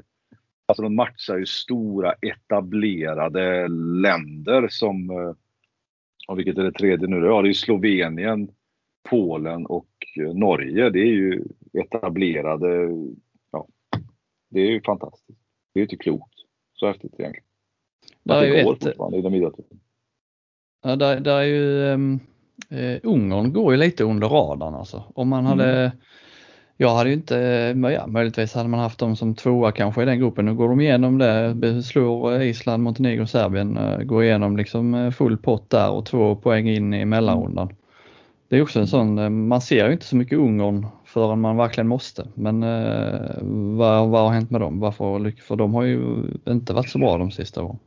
alltså de matchar ju stora etablerade länder som, eh, och vilket är det tredje nu? Ja, det är Slovenien, Polen och eh, Norge, det är ju etablerade, ja, det är ju fantastiskt. Det är inte klokt. Så häftigt egentligen. Där är ju ett, Ja, där, där är ju um, uh, Ungern går ju lite under radarn alltså. Om man hade mm. Jag hade ju inte, ja, möjligtvis hade man haft dem som tvåa kanske i den gruppen. Nu går de igenom det, slår Island, Montenegro, Serbien, går igenom liksom full pott där och två poäng in i mellanrundan. Det är också en sån, eh, man ser ju inte så mycket Ungern förrän man verkligen måste. Men eh, vad, vad har hänt med dem? Varför, för de har ju inte varit så bra de sista åren.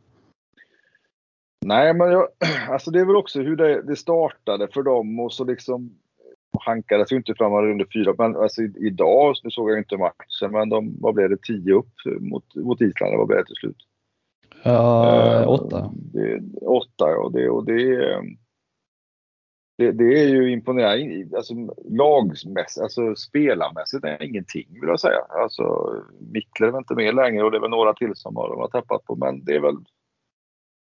Nej, men jag, <clears throat> alltså det är väl också hur det, det startade för dem och så liksom hankades ju inte fram under fyra. Men alltså idag, nu såg jag inte matchen, men de, vad blev det? 10 upp mot, mot Island, vad blev det till slut? Ja, åtta. Det, åtta, ja. Det, och det, det, det är ju imponerande. Alltså, lagmässigt, alltså spelarmässigt är det ingenting vill jag säga. Alltså, Mikler är väl inte med längre och det är väl några till som har, de har tappat på. Men det är väl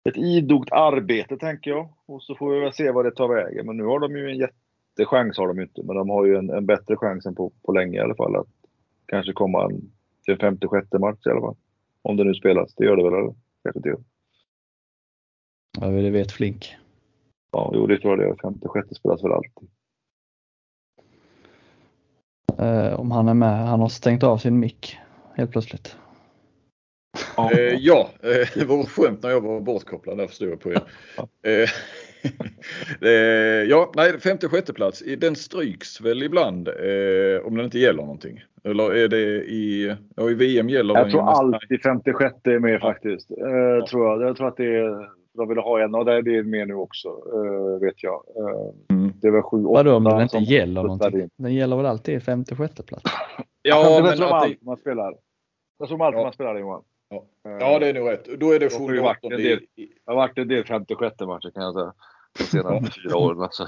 ett idogt arbete tänker jag. Och så får vi väl se vad det tar vägen. Men nu har de ju en jättechans har de inte. Men de har ju en, en bättre chans än på, på länge i alla fall. Att kanske komma en, till en femte, sjätte match i alla fall. Om det nu spelas. Det gör det väl eller? Kanske inte. Ja, det vet Flink. Ja, jo det tror jag det är. Femte, sjätte spelas väl alltid. Eh, om han är med. Han har stängt av sin mick helt plötsligt. Ja, eh, ja eh, det var skönt när jag var bortkopplad där förstår jag på er. <laughs> Eh, ja, nej, femte sjätte plats. Den stryks väl ibland eh, om den inte gäller någonting. Eller är det i, ja, i VM gäller Jag tror alltid femte sjätte är med faktiskt. Eh, tror jag. jag tror att det är, de vill ha en och det är med nu också. Eh, vet jag. Eh, mm. Det är väl sju, Vadå om den inte gäller någonting? Den gäller väl alltid femte sjätte plats? ja, men tror allt man spelar. Jag tror allt ja. man spelar Johan. Ja. ja, det är nog rätt. Då är det sjunde och åttonde. Det har varit en del femte sjätte matcher kan jag säga. De senaste fyra åren. Alltså.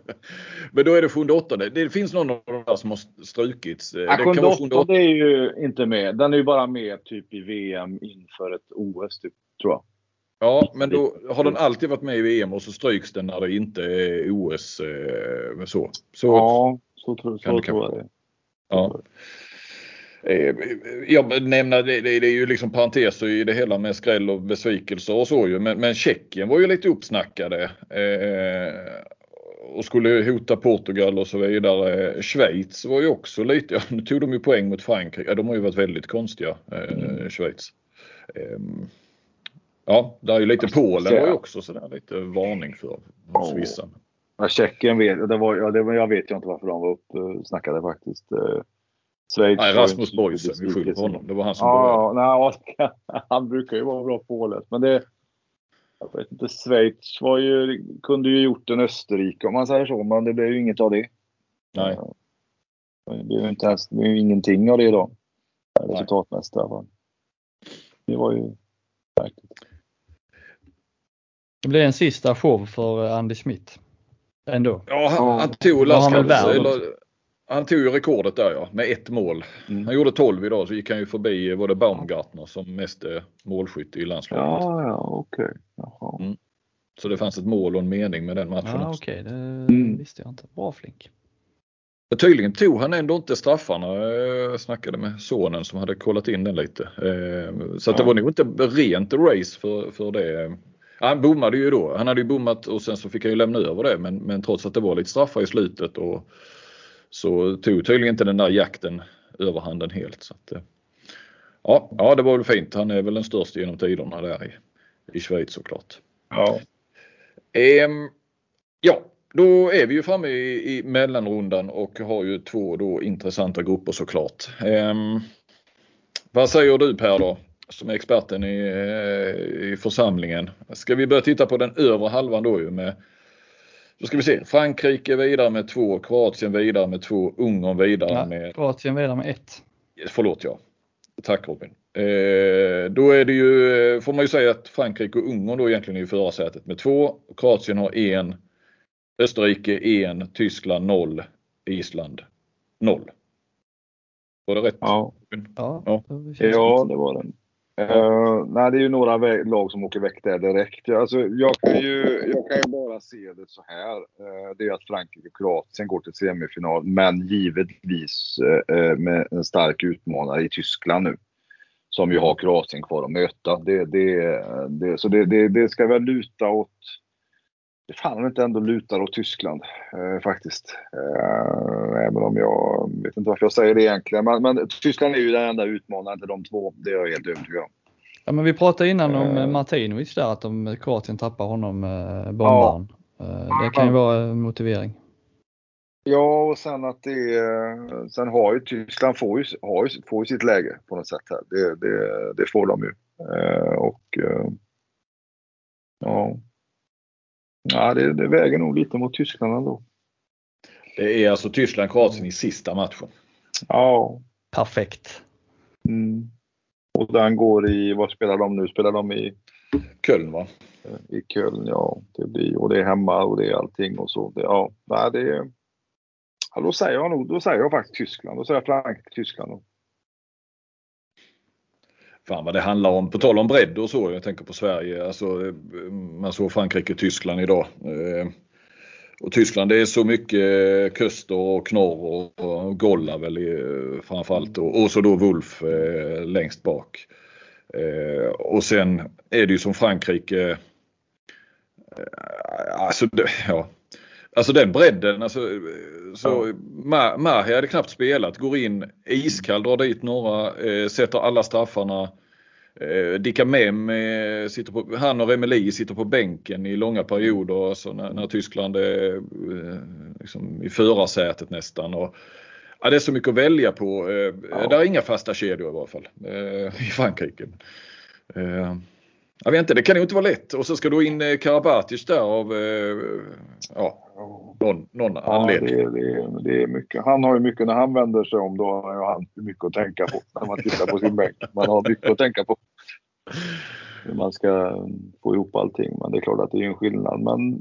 <laughs> Men då är det sjunde åttonde. Det finns någon av de där som har strukits. Ja, det sjunde åttonde är ju inte med. Den är ju bara med typ i VM inför ett OS typ, tror jag. Ja, men då har den alltid varit med i VM och så stryks den när det inte är OS. Eh, så. så. Ja, så, tror, så tror jag det. Ja. Eh, jag nämner, det, det, är ju liksom parenteser i det hela med skräll och besvikelser och så ju. Men, men Tjeckien var ju lite uppsnackade. Eh, och skulle hota Portugal och så vidare. Schweiz var ju också lite, ja, nu tog de ju poäng mot Frankrike. Ja, de har ju varit väldigt konstiga, eh. Schweiz. Eh, ja, där är ju lite Polen var ju också sådär lite varning för hos vissa. Ja, Tjeckien vet, det var, ja, det jag vet ju inte varför de var uppsnackade faktiskt. Eh, Schweiz Nej, Rasmus Boysen, vi skyller på honom. Det var han som ja, började. Nej, han <laughs> brukar ju vara bra påläst. Men det, jag vet inte, Schweiz var ju, kunde ju gjort en Österrike om man säger så, men det blev ju inget av det. Nej. Det blev ju inte ens, det blev ingenting av det då. Resultatmässigt i alla fall. Det var ju märkligt. Det blev en sista show för Andy Schmidt. Ändå. Ja, han, han tog Laskals, han tog ju rekordet där ja, med ett mål. Mm. Han gjorde 12 idag så gick han ju förbi var det Baumgartner som mest är målskytt i landslaget. Ja, ja okej. Okay. Mm. Så det fanns ett mål och en mening med den matchen ja, Okej, okay. det mm. visste jag inte. Bra Flink. Men tydligen tog han ändå inte straffarna. Jag snackade med sonen som hade kollat in den lite. Eh, så att det var nog inte rent race för, för det. Han bommade ju då. Han hade ju bommat och sen så fick han ju lämna över det men, men trots att det var lite straffar i slutet och så tog tydligen inte den där jakten överhanden helt. Så att, eh, ja, ja, det var väl fint. Han är väl den största genom tiderna där i, i Schweiz såklart. Ja. Ehm, ja, då är vi ju framme i, i mellanrundan och har ju två då intressanta grupper såklart. Ehm, vad säger du Per då? Som är experten i, eh, i församlingen. Ska vi börja titta på den övre halvan då ju med då ska vi se. Frankrike vidare med två, Kroatien vidare med två, Ungern vidare ja, med... Kroatien vidare med ett. Förlåt ja. Tack Robin. Eh, då är det ju, får man ju säga att Frankrike och Ungern då egentligen är i förarsätet med två. Kroatien har en. Österrike en. Tyskland noll. Island noll. Var det rätt? Ja, ja. ja. ja det var den. Uh, nej, det är ju några lag som åker väck där direkt. Alltså, jag, kan ju, jag kan ju bara se det så här. Uh, det är att Frankrike och Kroatien går till semifinal, men givetvis uh, med en stark utmanare i Tyskland nu. Som ju har Kroatien kvar att möta. Det, det, det, så det, det, det ska väl luta åt fan inte ändå lutar åt Tyskland eh, faktiskt. Eh, även om jag vet inte varför jag säger det egentligen. Men, men Tyskland är ju den enda utmanaren till de två. Det är jag helt övertygad om. Ja, men vi pratade innan om eh, Martinovic där, att om Kroatien tappar honom, eh, bombaren. Ja. Eh, det kan ju vara en motivering. Ja, och sen att det Sen har ju Tyskland får ju, har ju, får ju sitt läge på något sätt här. Det, det, det får de ju. Eh, och ja, Ja, det, det väger nog lite mot Tyskland ändå. Det är alltså Tyskland-Kroatien i sista matchen. Ja. Perfekt. Mm. Och den går i, vad spelar de nu? Spelar de i? Köln va? I Köln, ja. Det blir, och det är hemma och det är allting och så. Det, ja, nej, det är, ja, då säger jag nog, då säger jag faktiskt Tyskland. Då säger jag Frankrike, Tyskland. Fan vad det handlar om. På tal om bredd och så. Jag tänker på Sverige. Alltså, man såg Frankrike och Tyskland idag. Eh, och Tyskland det är så mycket kuster och Knorr och, Golla väl eh, framförallt. Och, och så då Wolf eh, längst bak. Eh, och sen är det ju som Frankrike. Eh, alltså, ja. Alltså den bredden. Alltså, så ja. Mahi hade knappt spelat. Går in iskall, drar dit några, eh, sätter alla straffarna. Eh, Dika Mem, eh, sitter på, han och Remeli sitter på bänken i långa perioder alltså när, när Tyskland är eh, liksom i förarsätet nästan. Och, ja, det är så mycket att välja på. Eh, ja. Det är inga fasta kedjor i varje fall eh, i Frankrike. Jag vet inte, det kan ju inte vara lätt. Och så ska du in eh, Karabatic där av eh, ja, någon, någon ja, anledning. Det, det, det, är mycket. Han har ju mycket, när han vänder sig om då har han mycket att tänka på när man tittar på sin bänk. Man har mycket att tänka på. Hur man ska få ihop allting. Men det är klart att det är en skillnad. Men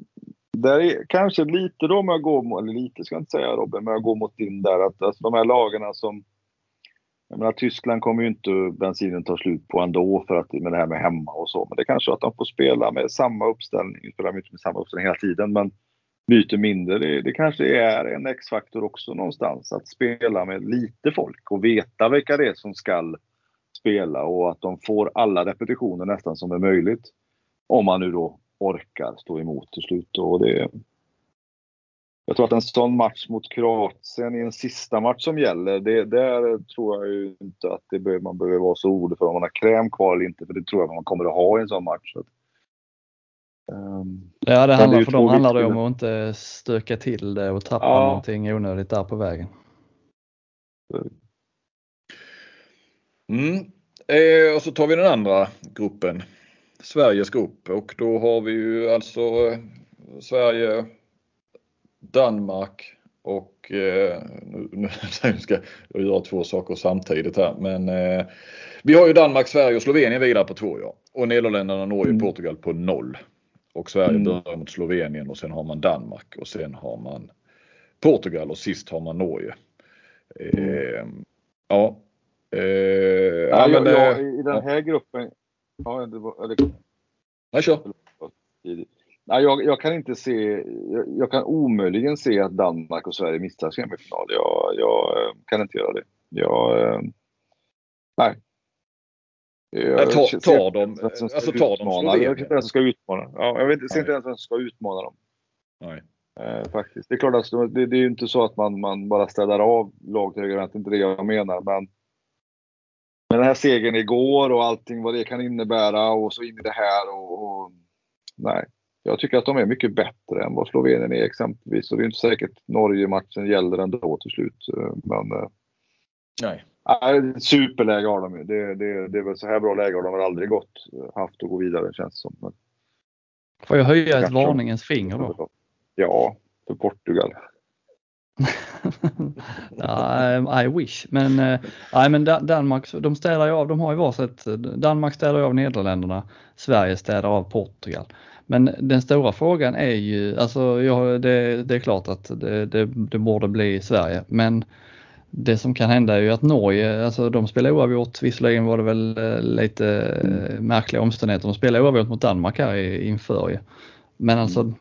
där är kanske lite då med att gå, eller lite ska jag inte säga Robin, men jag går mot din där att alltså, de här lagarna som jag menar, Tyskland kommer ju inte bensinen ta slut på ändå för att med det här med hemma och så. Men det är kanske att de får spela med samma uppställning. Spelar inte med samma uppställning hela tiden men byter mindre. Det, det kanske är en X-faktor också någonstans. Att spela med lite folk och veta vilka det är som ska spela och att de får alla repetitioner nästan som är möjligt. Om man nu då orkar stå emot till slut. Och det, jag tror att en sån match mot Kroatien i en sista match som gäller, det, där tror jag ju inte att det behöver, man behöver vara så orolig för om man har kräm kvar eller inte. För det tror jag man kommer att ha i en sån match. Um, ja, det handlar, det för dem handlar det om att inte stöka till det och tappa ja. någonting onödigt där på vägen. Mm. Eh, och så tar vi den andra gruppen. Sveriges grupp och då har vi ju alltså eh, Sverige, Danmark och eh, nu, <laughs> nu ska jag göra två saker samtidigt här men eh, vi har ju Danmark, Sverige och Slovenien vidare på två ja. Och Nederländerna, Norge, mm. Portugal på noll. Och Sverige mm. börjar mot Slovenien och sen har man Danmark och sen har man Portugal och sist har man Norge. Mm. Eh, ja. Eh, ja, men, jag, jag, I den här ja. gruppen. Ja, det var, eller, Nej, kör. Nej, jag, jag, kan inte se, jag, jag, kan omöjligen se att Danmark och Sverige missar semifinal. Jag, jag eh, kan inte göra det. Jag, eh, nej. Jag tar, tar de, alltså tar de Slovenien? Jag vet inte vem som ska utmana. Ja, jag vet, ser inte ens vem som ska utmana dem. Nej. Eh, faktiskt. Det är klart att det, det är ju inte så att man, man bara städar av lag till höger Det är inte det jag menar. Men med den här segern igår och allting vad det kan innebära och så in i det här och, och nej. Jag tycker att de är mycket bättre än vad Slovenien är exempelvis. Och det är inte säkert Norge-matchen gäller ändå till slut. Eh, men, eh, Nej. Nej, superläge har de ju. Det, det, det är väl så här bra läge har de väl aldrig gått, eh, haft att gå vidare känns det som. Men, Får jag höja ett varningens finger då? <laughs> Ja, för Portugal. <laughs> ja, I wish. Men, äh, men Danmark, de städar ju av, de har ju varsitt, Danmark städar av Nederländerna, Sverige städar av Portugal. Men den stora frågan är ju, alltså ja, det, det är klart att det, det, det, borde bli Sverige, men det som kan hända är ju att Norge, alltså de spelar oavgjort, visserligen var det väl eh, lite mm. märkliga omständigheter, de spelar oavgjort mot Danmark här inför ju. Men alltså mm.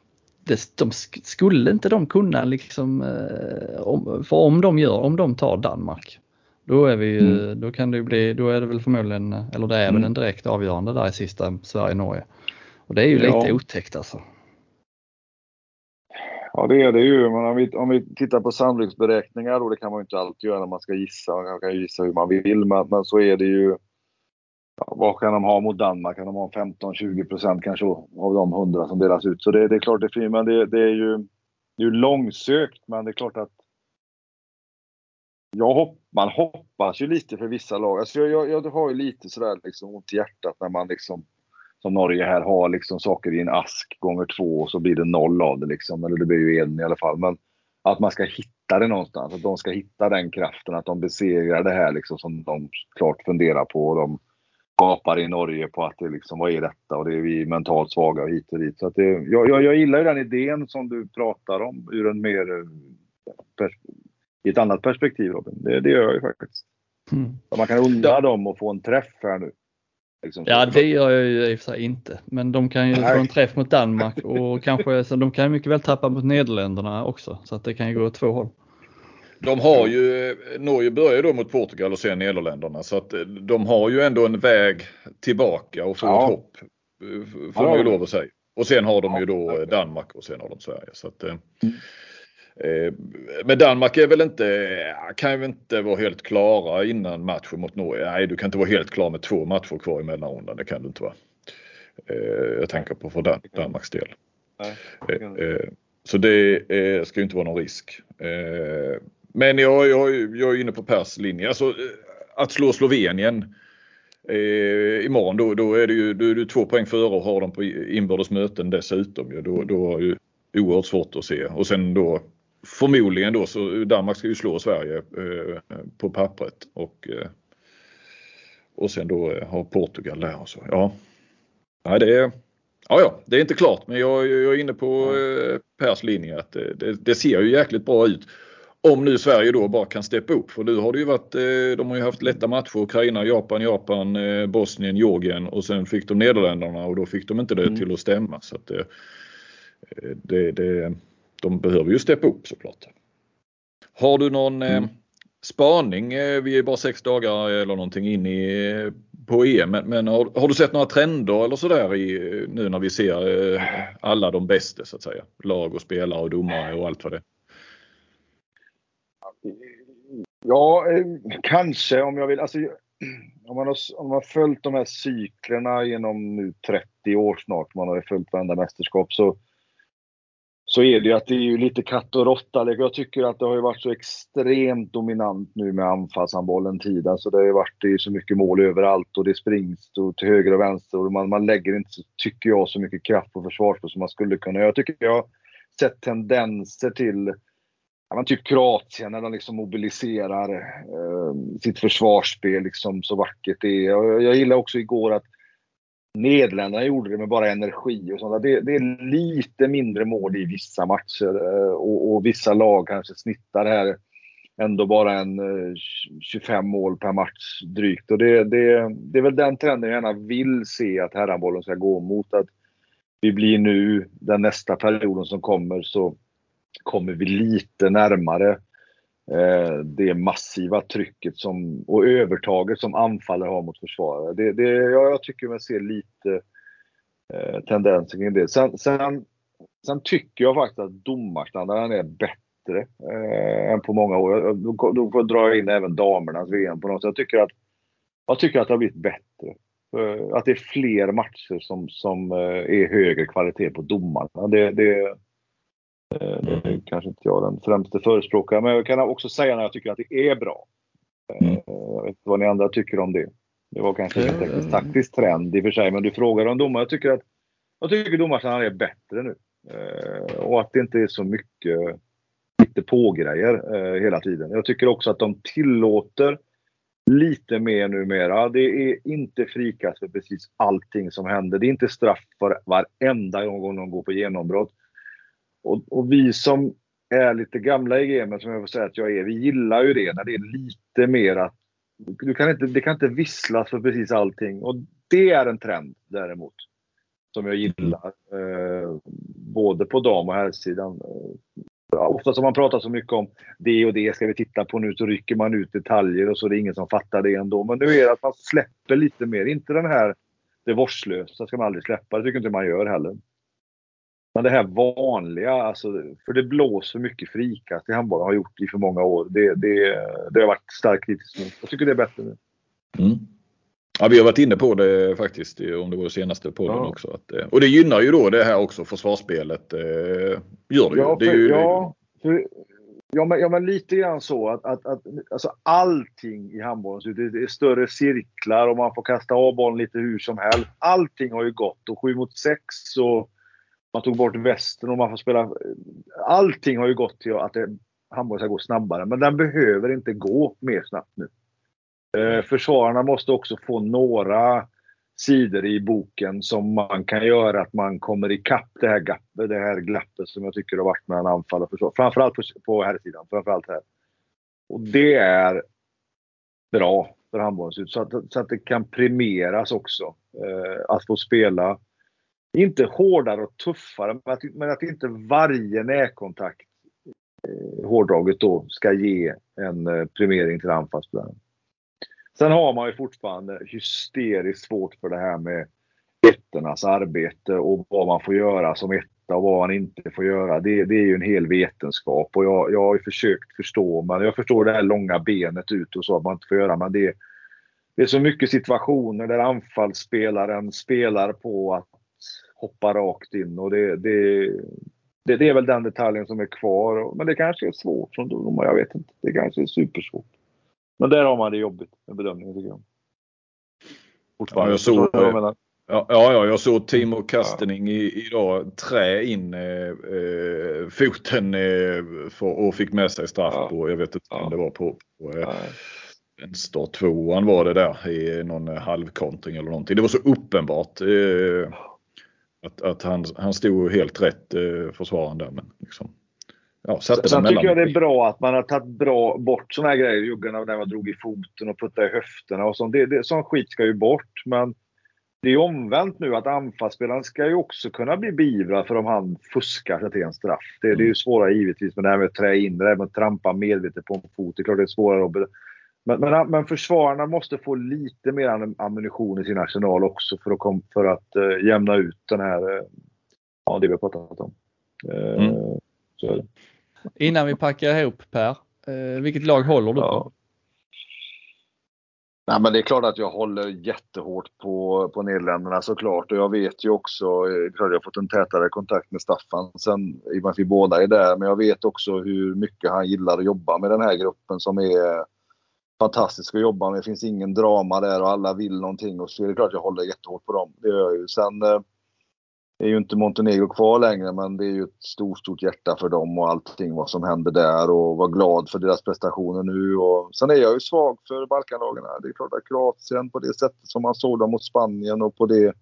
det, de, skulle inte de kunna liksom, eh, för om de gör, om de tar Danmark, då är vi ju, mm. då kan det bli, då är det väl förmodligen, eller det är väl mm. en direkt avgörande där i sista Sverige-Norge. Och det är ju ja. lite otäckt alltså. Ja det är det ju, men om vi, om vi tittar på sannolikhetsberäkningar och det kan man ju inte alltid göra när man ska gissa, man kan gissa hur man vill, men, men så är det ju ja, vad kan de ha mot Danmark? Kan de ha 15-20 procent kanske av de 100 som delas ut? Så det, det är klart det är fint, men det, det, är ju det är långsökt, men det är klart att jag hopp, man hoppas ju lite för vissa lag. Alltså jag, jag, jag har ju lite sådär liksom ont i hjärtat när man liksom som Norge här har liksom saker i en ask gånger två och så blir det noll av det liksom. Eller det blir ju en i alla fall. Men att man ska hitta det någonstans. Att de ska hitta den kraften, att de besegrar det här liksom som de klart funderar på. Och de gapar i Norge på att det liksom, vad är detta? Och det är vi mentalt svaga och hit och dit. Så att det, jag, jag, jag gillar ju den idén som du pratar om ur en mer i ett annat perspektiv Robin. Det, det gör jag ju faktiskt. Mm. Man kan undra dem att få en träff här nu. Liksom. Ja det gör jag ju i och för sig inte. Men de kan ju Nej. få en träff mot Danmark och <laughs> kanske så de kan mycket väl tappa mot Nederländerna också. Så att det kan ju gå åt två håll. De har ju, Norge börjar då mot Portugal och sen Nederländerna så att de har ju ändå en väg tillbaka och få ja. ett hopp. Får man ju lov att säga. Och sen har de ju då Danmark och sen har de Sverige. Så att, mm. Eh, men Danmark är väl inte, kan ju inte vara helt klara innan matchen mot Norge. Nej, du kan inte vara helt klar med två matcher kvar i mellanrundan. Det kan du inte vara. Eh, jag tänker på för Dan Danmarks del. Eh, så det ska ju inte vara någon risk. Men jag, jag, jag är inne på Pers linje. Alltså, att slå Slovenien imorgon då, då är det ju då är du två poäng före och har dem på inbördes möten dessutom. Då, då har ju oerhört svårt att se. Och sen då förmodligen då så Danmark ska ju slå Sverige eh, på pappret och, eh, och sen då eh, har Portugal där och så. Ja, Nej, det är, ja, ja, det är inte klart men jag, jag är inne på Pers linje att det, det, ser ju jäkligt bra ut. Om nu Sverige då bara kan steppa upp för nu har det ju varit, de har ju haft lätta matcher, Ukraina, Japan, Japan, Bosnien, Georgien och sen fick de Nederländerna och då fick de inte det mm. till att stämma. Så att, det, det, de behöver ju steppa upp såklart. Har du någon eh, mm. eh, spaning? Vi är bara sex dagar eller någonting in i, på EM. Men, har, har, du sett några trender eller sådär i, nu när vi ser eh, alla de bästa så att säga? Lag och spelare och domare och allt vad det. Ja, eh, kanske om jag vill. Alltså, <clears throat> om, man har, om man har följt de här cyklerna genom nu 30 år snart, man har följt varenda mästerskap, så så är det ju att det är ju lite katt och råtta. Jag tycker att det har ju varit så extremt dominant nu med anfallshandbollen tid. Alltså det har ju varit det är så mycket mål överallt och det springs till höger och vänster och man, man lägger inte, tycker jag, så mycket kraft på försvarsspel som man skulle kunna. Jag tycker jag har sett tendenser till ja, typ Kroatien när de liksom mobiliserar eh, sitt försvarsspel liksom så vackert det är. Jag, jag gillar också igår att Nederländerna gjorde det med bara energi och sånt. Det, det är lite mindre mål i vissa matcher eh, och, och, vissa lag kanske snittar här ändå bara en eh, 25 mål per match drygt. Och det, det, det är väl den trenden jag gärna vill se att herrhandbollen ska gå mot. Att vi blir nu, den nästa perioden som kommer, så kommer vi lite närmare Eh, det massiva trycket som, och övertaget som anfallare har mot försvarare. Det, det, ja, jag tycker man ser lite eh, tendenser kring det. Sen, sen, sen, tycker jag faktiskt att domarstandarden är bättre eh, än på många år. Då, då får jag dra in även damernas VM på något sätt. Jag tycker att, jag tycker att det har blivit bättre. Eh, att det är fler matcher som, som eh, är högre kvalitet på domarna. Det, det, det är kanske inte jag den främste förespråkaren, men jag kan också säga när jag tycker att det är bra. Eh, mm. Jag vet inte vad ni andra tycker om det. Det var kanske en teknisk taktisk trend i och för sig, men du frågar om domare. Jag tycker att jag tycker domarsidan är bättre nu. Eh, och att det inte är så mycket lite på-grejer hela tiden. Jag tycker också att de tillåter lite mer numera. Det är inte frikast för precis allting som händer. Det är inte straff för varenda gång de går på genombrott. Och, och, vi som är lite gamla i gamet, som jag får säga att jag är, vi gillar ju det när det är lite mer att du kan inte, det kan inte visslas för precis allting. Och det är en trend däremot. Som jag gillar. Eh, både på dam och herrsidan. Ja, ofta som man pratar så mycket om det och det ska vi titta på nu, så rycker man ut detaljer och så är det ingen som fattar det ändå. Men nu är det att man släpper lite mer. Inte den här det vårdslösa ska man aldrig släppa. Det tycker inte man gör heller. Men det här vanliga, alltså, för det blåser mycket frikast i handbollen, har gjort i för många år. Det, det, det har varit starkt kritiskt mot. Jag tycker det är bättre nu. Mm. Ja, vi har varit inne på det faktiskt om det var det senaste podden ja. också. Att, eh, och det gynnar ju då det här också försvarsspelet. Eh, gör det ja, ju. Det är ju ja, för, ja, men, ja, men lite grann så att, att, att alltså allting i handbollen, det är större cirklar och man får kasta av bollen lite hur som helst. Allting har ju gått och 7 mot 6 och man tog bort västen och man får spela. Allting har ju gått till att handbollen ska gå snabbare, men den behöver inte gå mer snabbt nu. Eh, försvararna måste också få några sidor i boken som man kan göra att man kommer ikapp det här, gappet, det här glappet som jag tycker har varit mellan anfall och försvar. Framförallt på, på här sidan. Framförallt här. Och det är bra för handbollen så att, så att det kan premieras också. Eh, att få spela, inte hårdare och tuffare, men att, men att inte varje närkontakt eh, hårdraget då ska ge en eh, premiering till anfallsspelaren. Sen har man ju fortfarande hysteriskt svårt för det här med ettornas arbete och vad man får göra som etta och vad man inte får göra. Det, det är ju en hel vetenskap och jag, jag har ju försökt förstå, men jag förstår det här långa benet ut och så att man inte får göra, men det, det är så mycket situationer där anfallsspelaren spelar på att hoppa rakt in och det, det, det, det är väl den detaljen som är kvar. Men det kanske är svårt som domare, jag vet inte. Det kanske är supersvårt. Men där har man det jobbigt med bedömningen tycker jag. Ja, jag såg, ja, ja, jag såg Timo Kastening ja. idag trä in eh, eh, foten eh, för, och fick med sig straff ja. på, jag vet inte ja. om det var på, på eh, vänster tvåan var det där i någon halvkontring eller någonting. Det var så uppenbart eh, att, att han, han stod helt rätt eh, försvararen där. Men liksom, Ja, Sen tycker jag det är bra att man har tagit bra bort sådana här grejer. Juggarna när man drog i foten och puttade i höfterna och sånt. Det, det, sån skit ska ju bort. Men det är omvänt nu att anfallsspelaren ska ju också kunna bli beivrad för om han fuskar sig till en straff. Det, det är ju mm. svårare givetvis med det här med att trä in, det här med att trampa medvetet på en fot. Det är klart det är svårare att men, men, men försvararna måste få lite mer ammunition i sin arsenal också för att, kom, för att uh, jämna ut den här, uh, ja det vi har pratat om. Uh, mm. Innan vi packar ihop Per, eh, vilket lag håller du på? Nej, men det är klart att jag håller jättehårt på, på Nederländerna såklart. Och jag vet ju också, jag har fått en tätare kontakt med Staffan sen, i och med att vi båda är där. Men jag vet också hur mycket han gillar att jobba med den här gruppen som är fantastisk att jobba med. Det finns ingen drama där och alla vill någonting. Och så är det klart att jag håller jättehårt på dem. Det gör jag ju. Sen eh, är ju inte Montenegro kvar längre men det är ju ett stort, stort hjärta för dem och allting vad som händer där och var glad för deras prestationer nu. Och sen är jag ju svag för Balkanlagen. Det är klart att Kroatien på det sättet som man såg dem mot Spanien och på det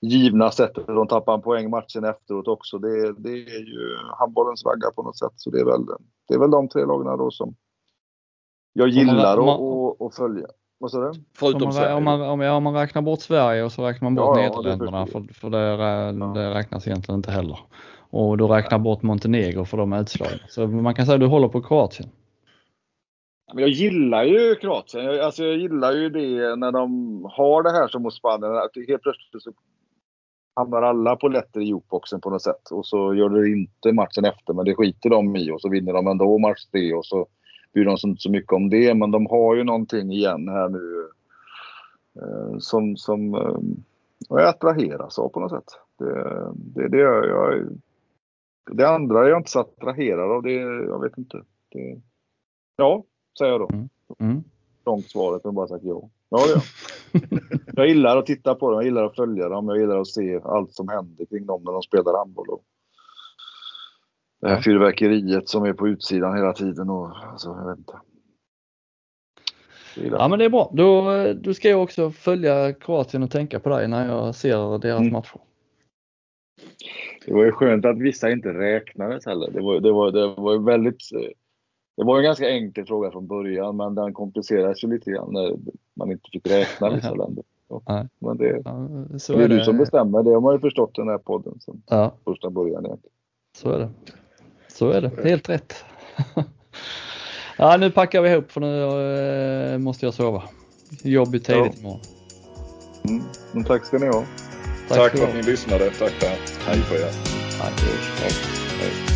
givna sättet de tappar en poäng matchen efteråt också. Det, det är ju handbollens vagga på något sätt. Så det är väl, det är väl de tre lagen då som jag gillar att följa. Vad sa du? Förutom om, man, om, man, om, om man räknar bort Sverige och så räknar man bort ja, Nederländerna det för, för det, ja. det räknas egentligen inte heller. Och du räknar bort Montenegro för de utslagen. Så man kan säga att du håller på Kroatien. Jag gillar ju Kroatien. Alltså jag gillar ju det när de har det här som hos Spanien. Att helt plötsligt så hamnar alla på lätter i jukeboxen på något sätt. Och så gör det inte matchen efter, men det skiter de i och så vinner de ändå match tre och så bryr de sig inte så mycket om det, men de har ju någonting igen här nu eh, som, som eh, jag attraheras av på något sätt. Det, det, det, jag, det andra är jag inte så attraherad av. Det, jag vet inte. Det, ja, säger jag då. Mm. Mm. Långt svaret, men bara sagt ja. Ja, ja. <laughs> jag gillar att titta på dem, jag gillar att följa dem, jag gillar att se allt som händer kring dem när de spelar handboll. Och det här fyrverkeriet som är på utsidan hela tiden och alltså, jag vet inte. Ja men det är bra. Då, då ska jag också följa Kroatien och tänka på dig när jag ser deras mm. matcher. Det var ju skönt att vissa inte räknades heller. Det var, det var, det var väldigt det var en ganska enkel fråga från början men den komplicerades ju lite grann när man inte fick räkna vissa <laughs> länder. Ja. Men det, ja, det är, är du som bestämmer, det har man ju förstått i den här podden sen ja. första början. Egentligen. Så är det. Så är det, helt rätt. <laughs> ja, nu packar vi ihop för nu äh, måste jag sova. Jobbigt tidigt ja. imorgon. Mm. Men tack ska ni ha. Tack, tack för att ni lyssnade. Tack, tack. Hej på er. Hej. Hej.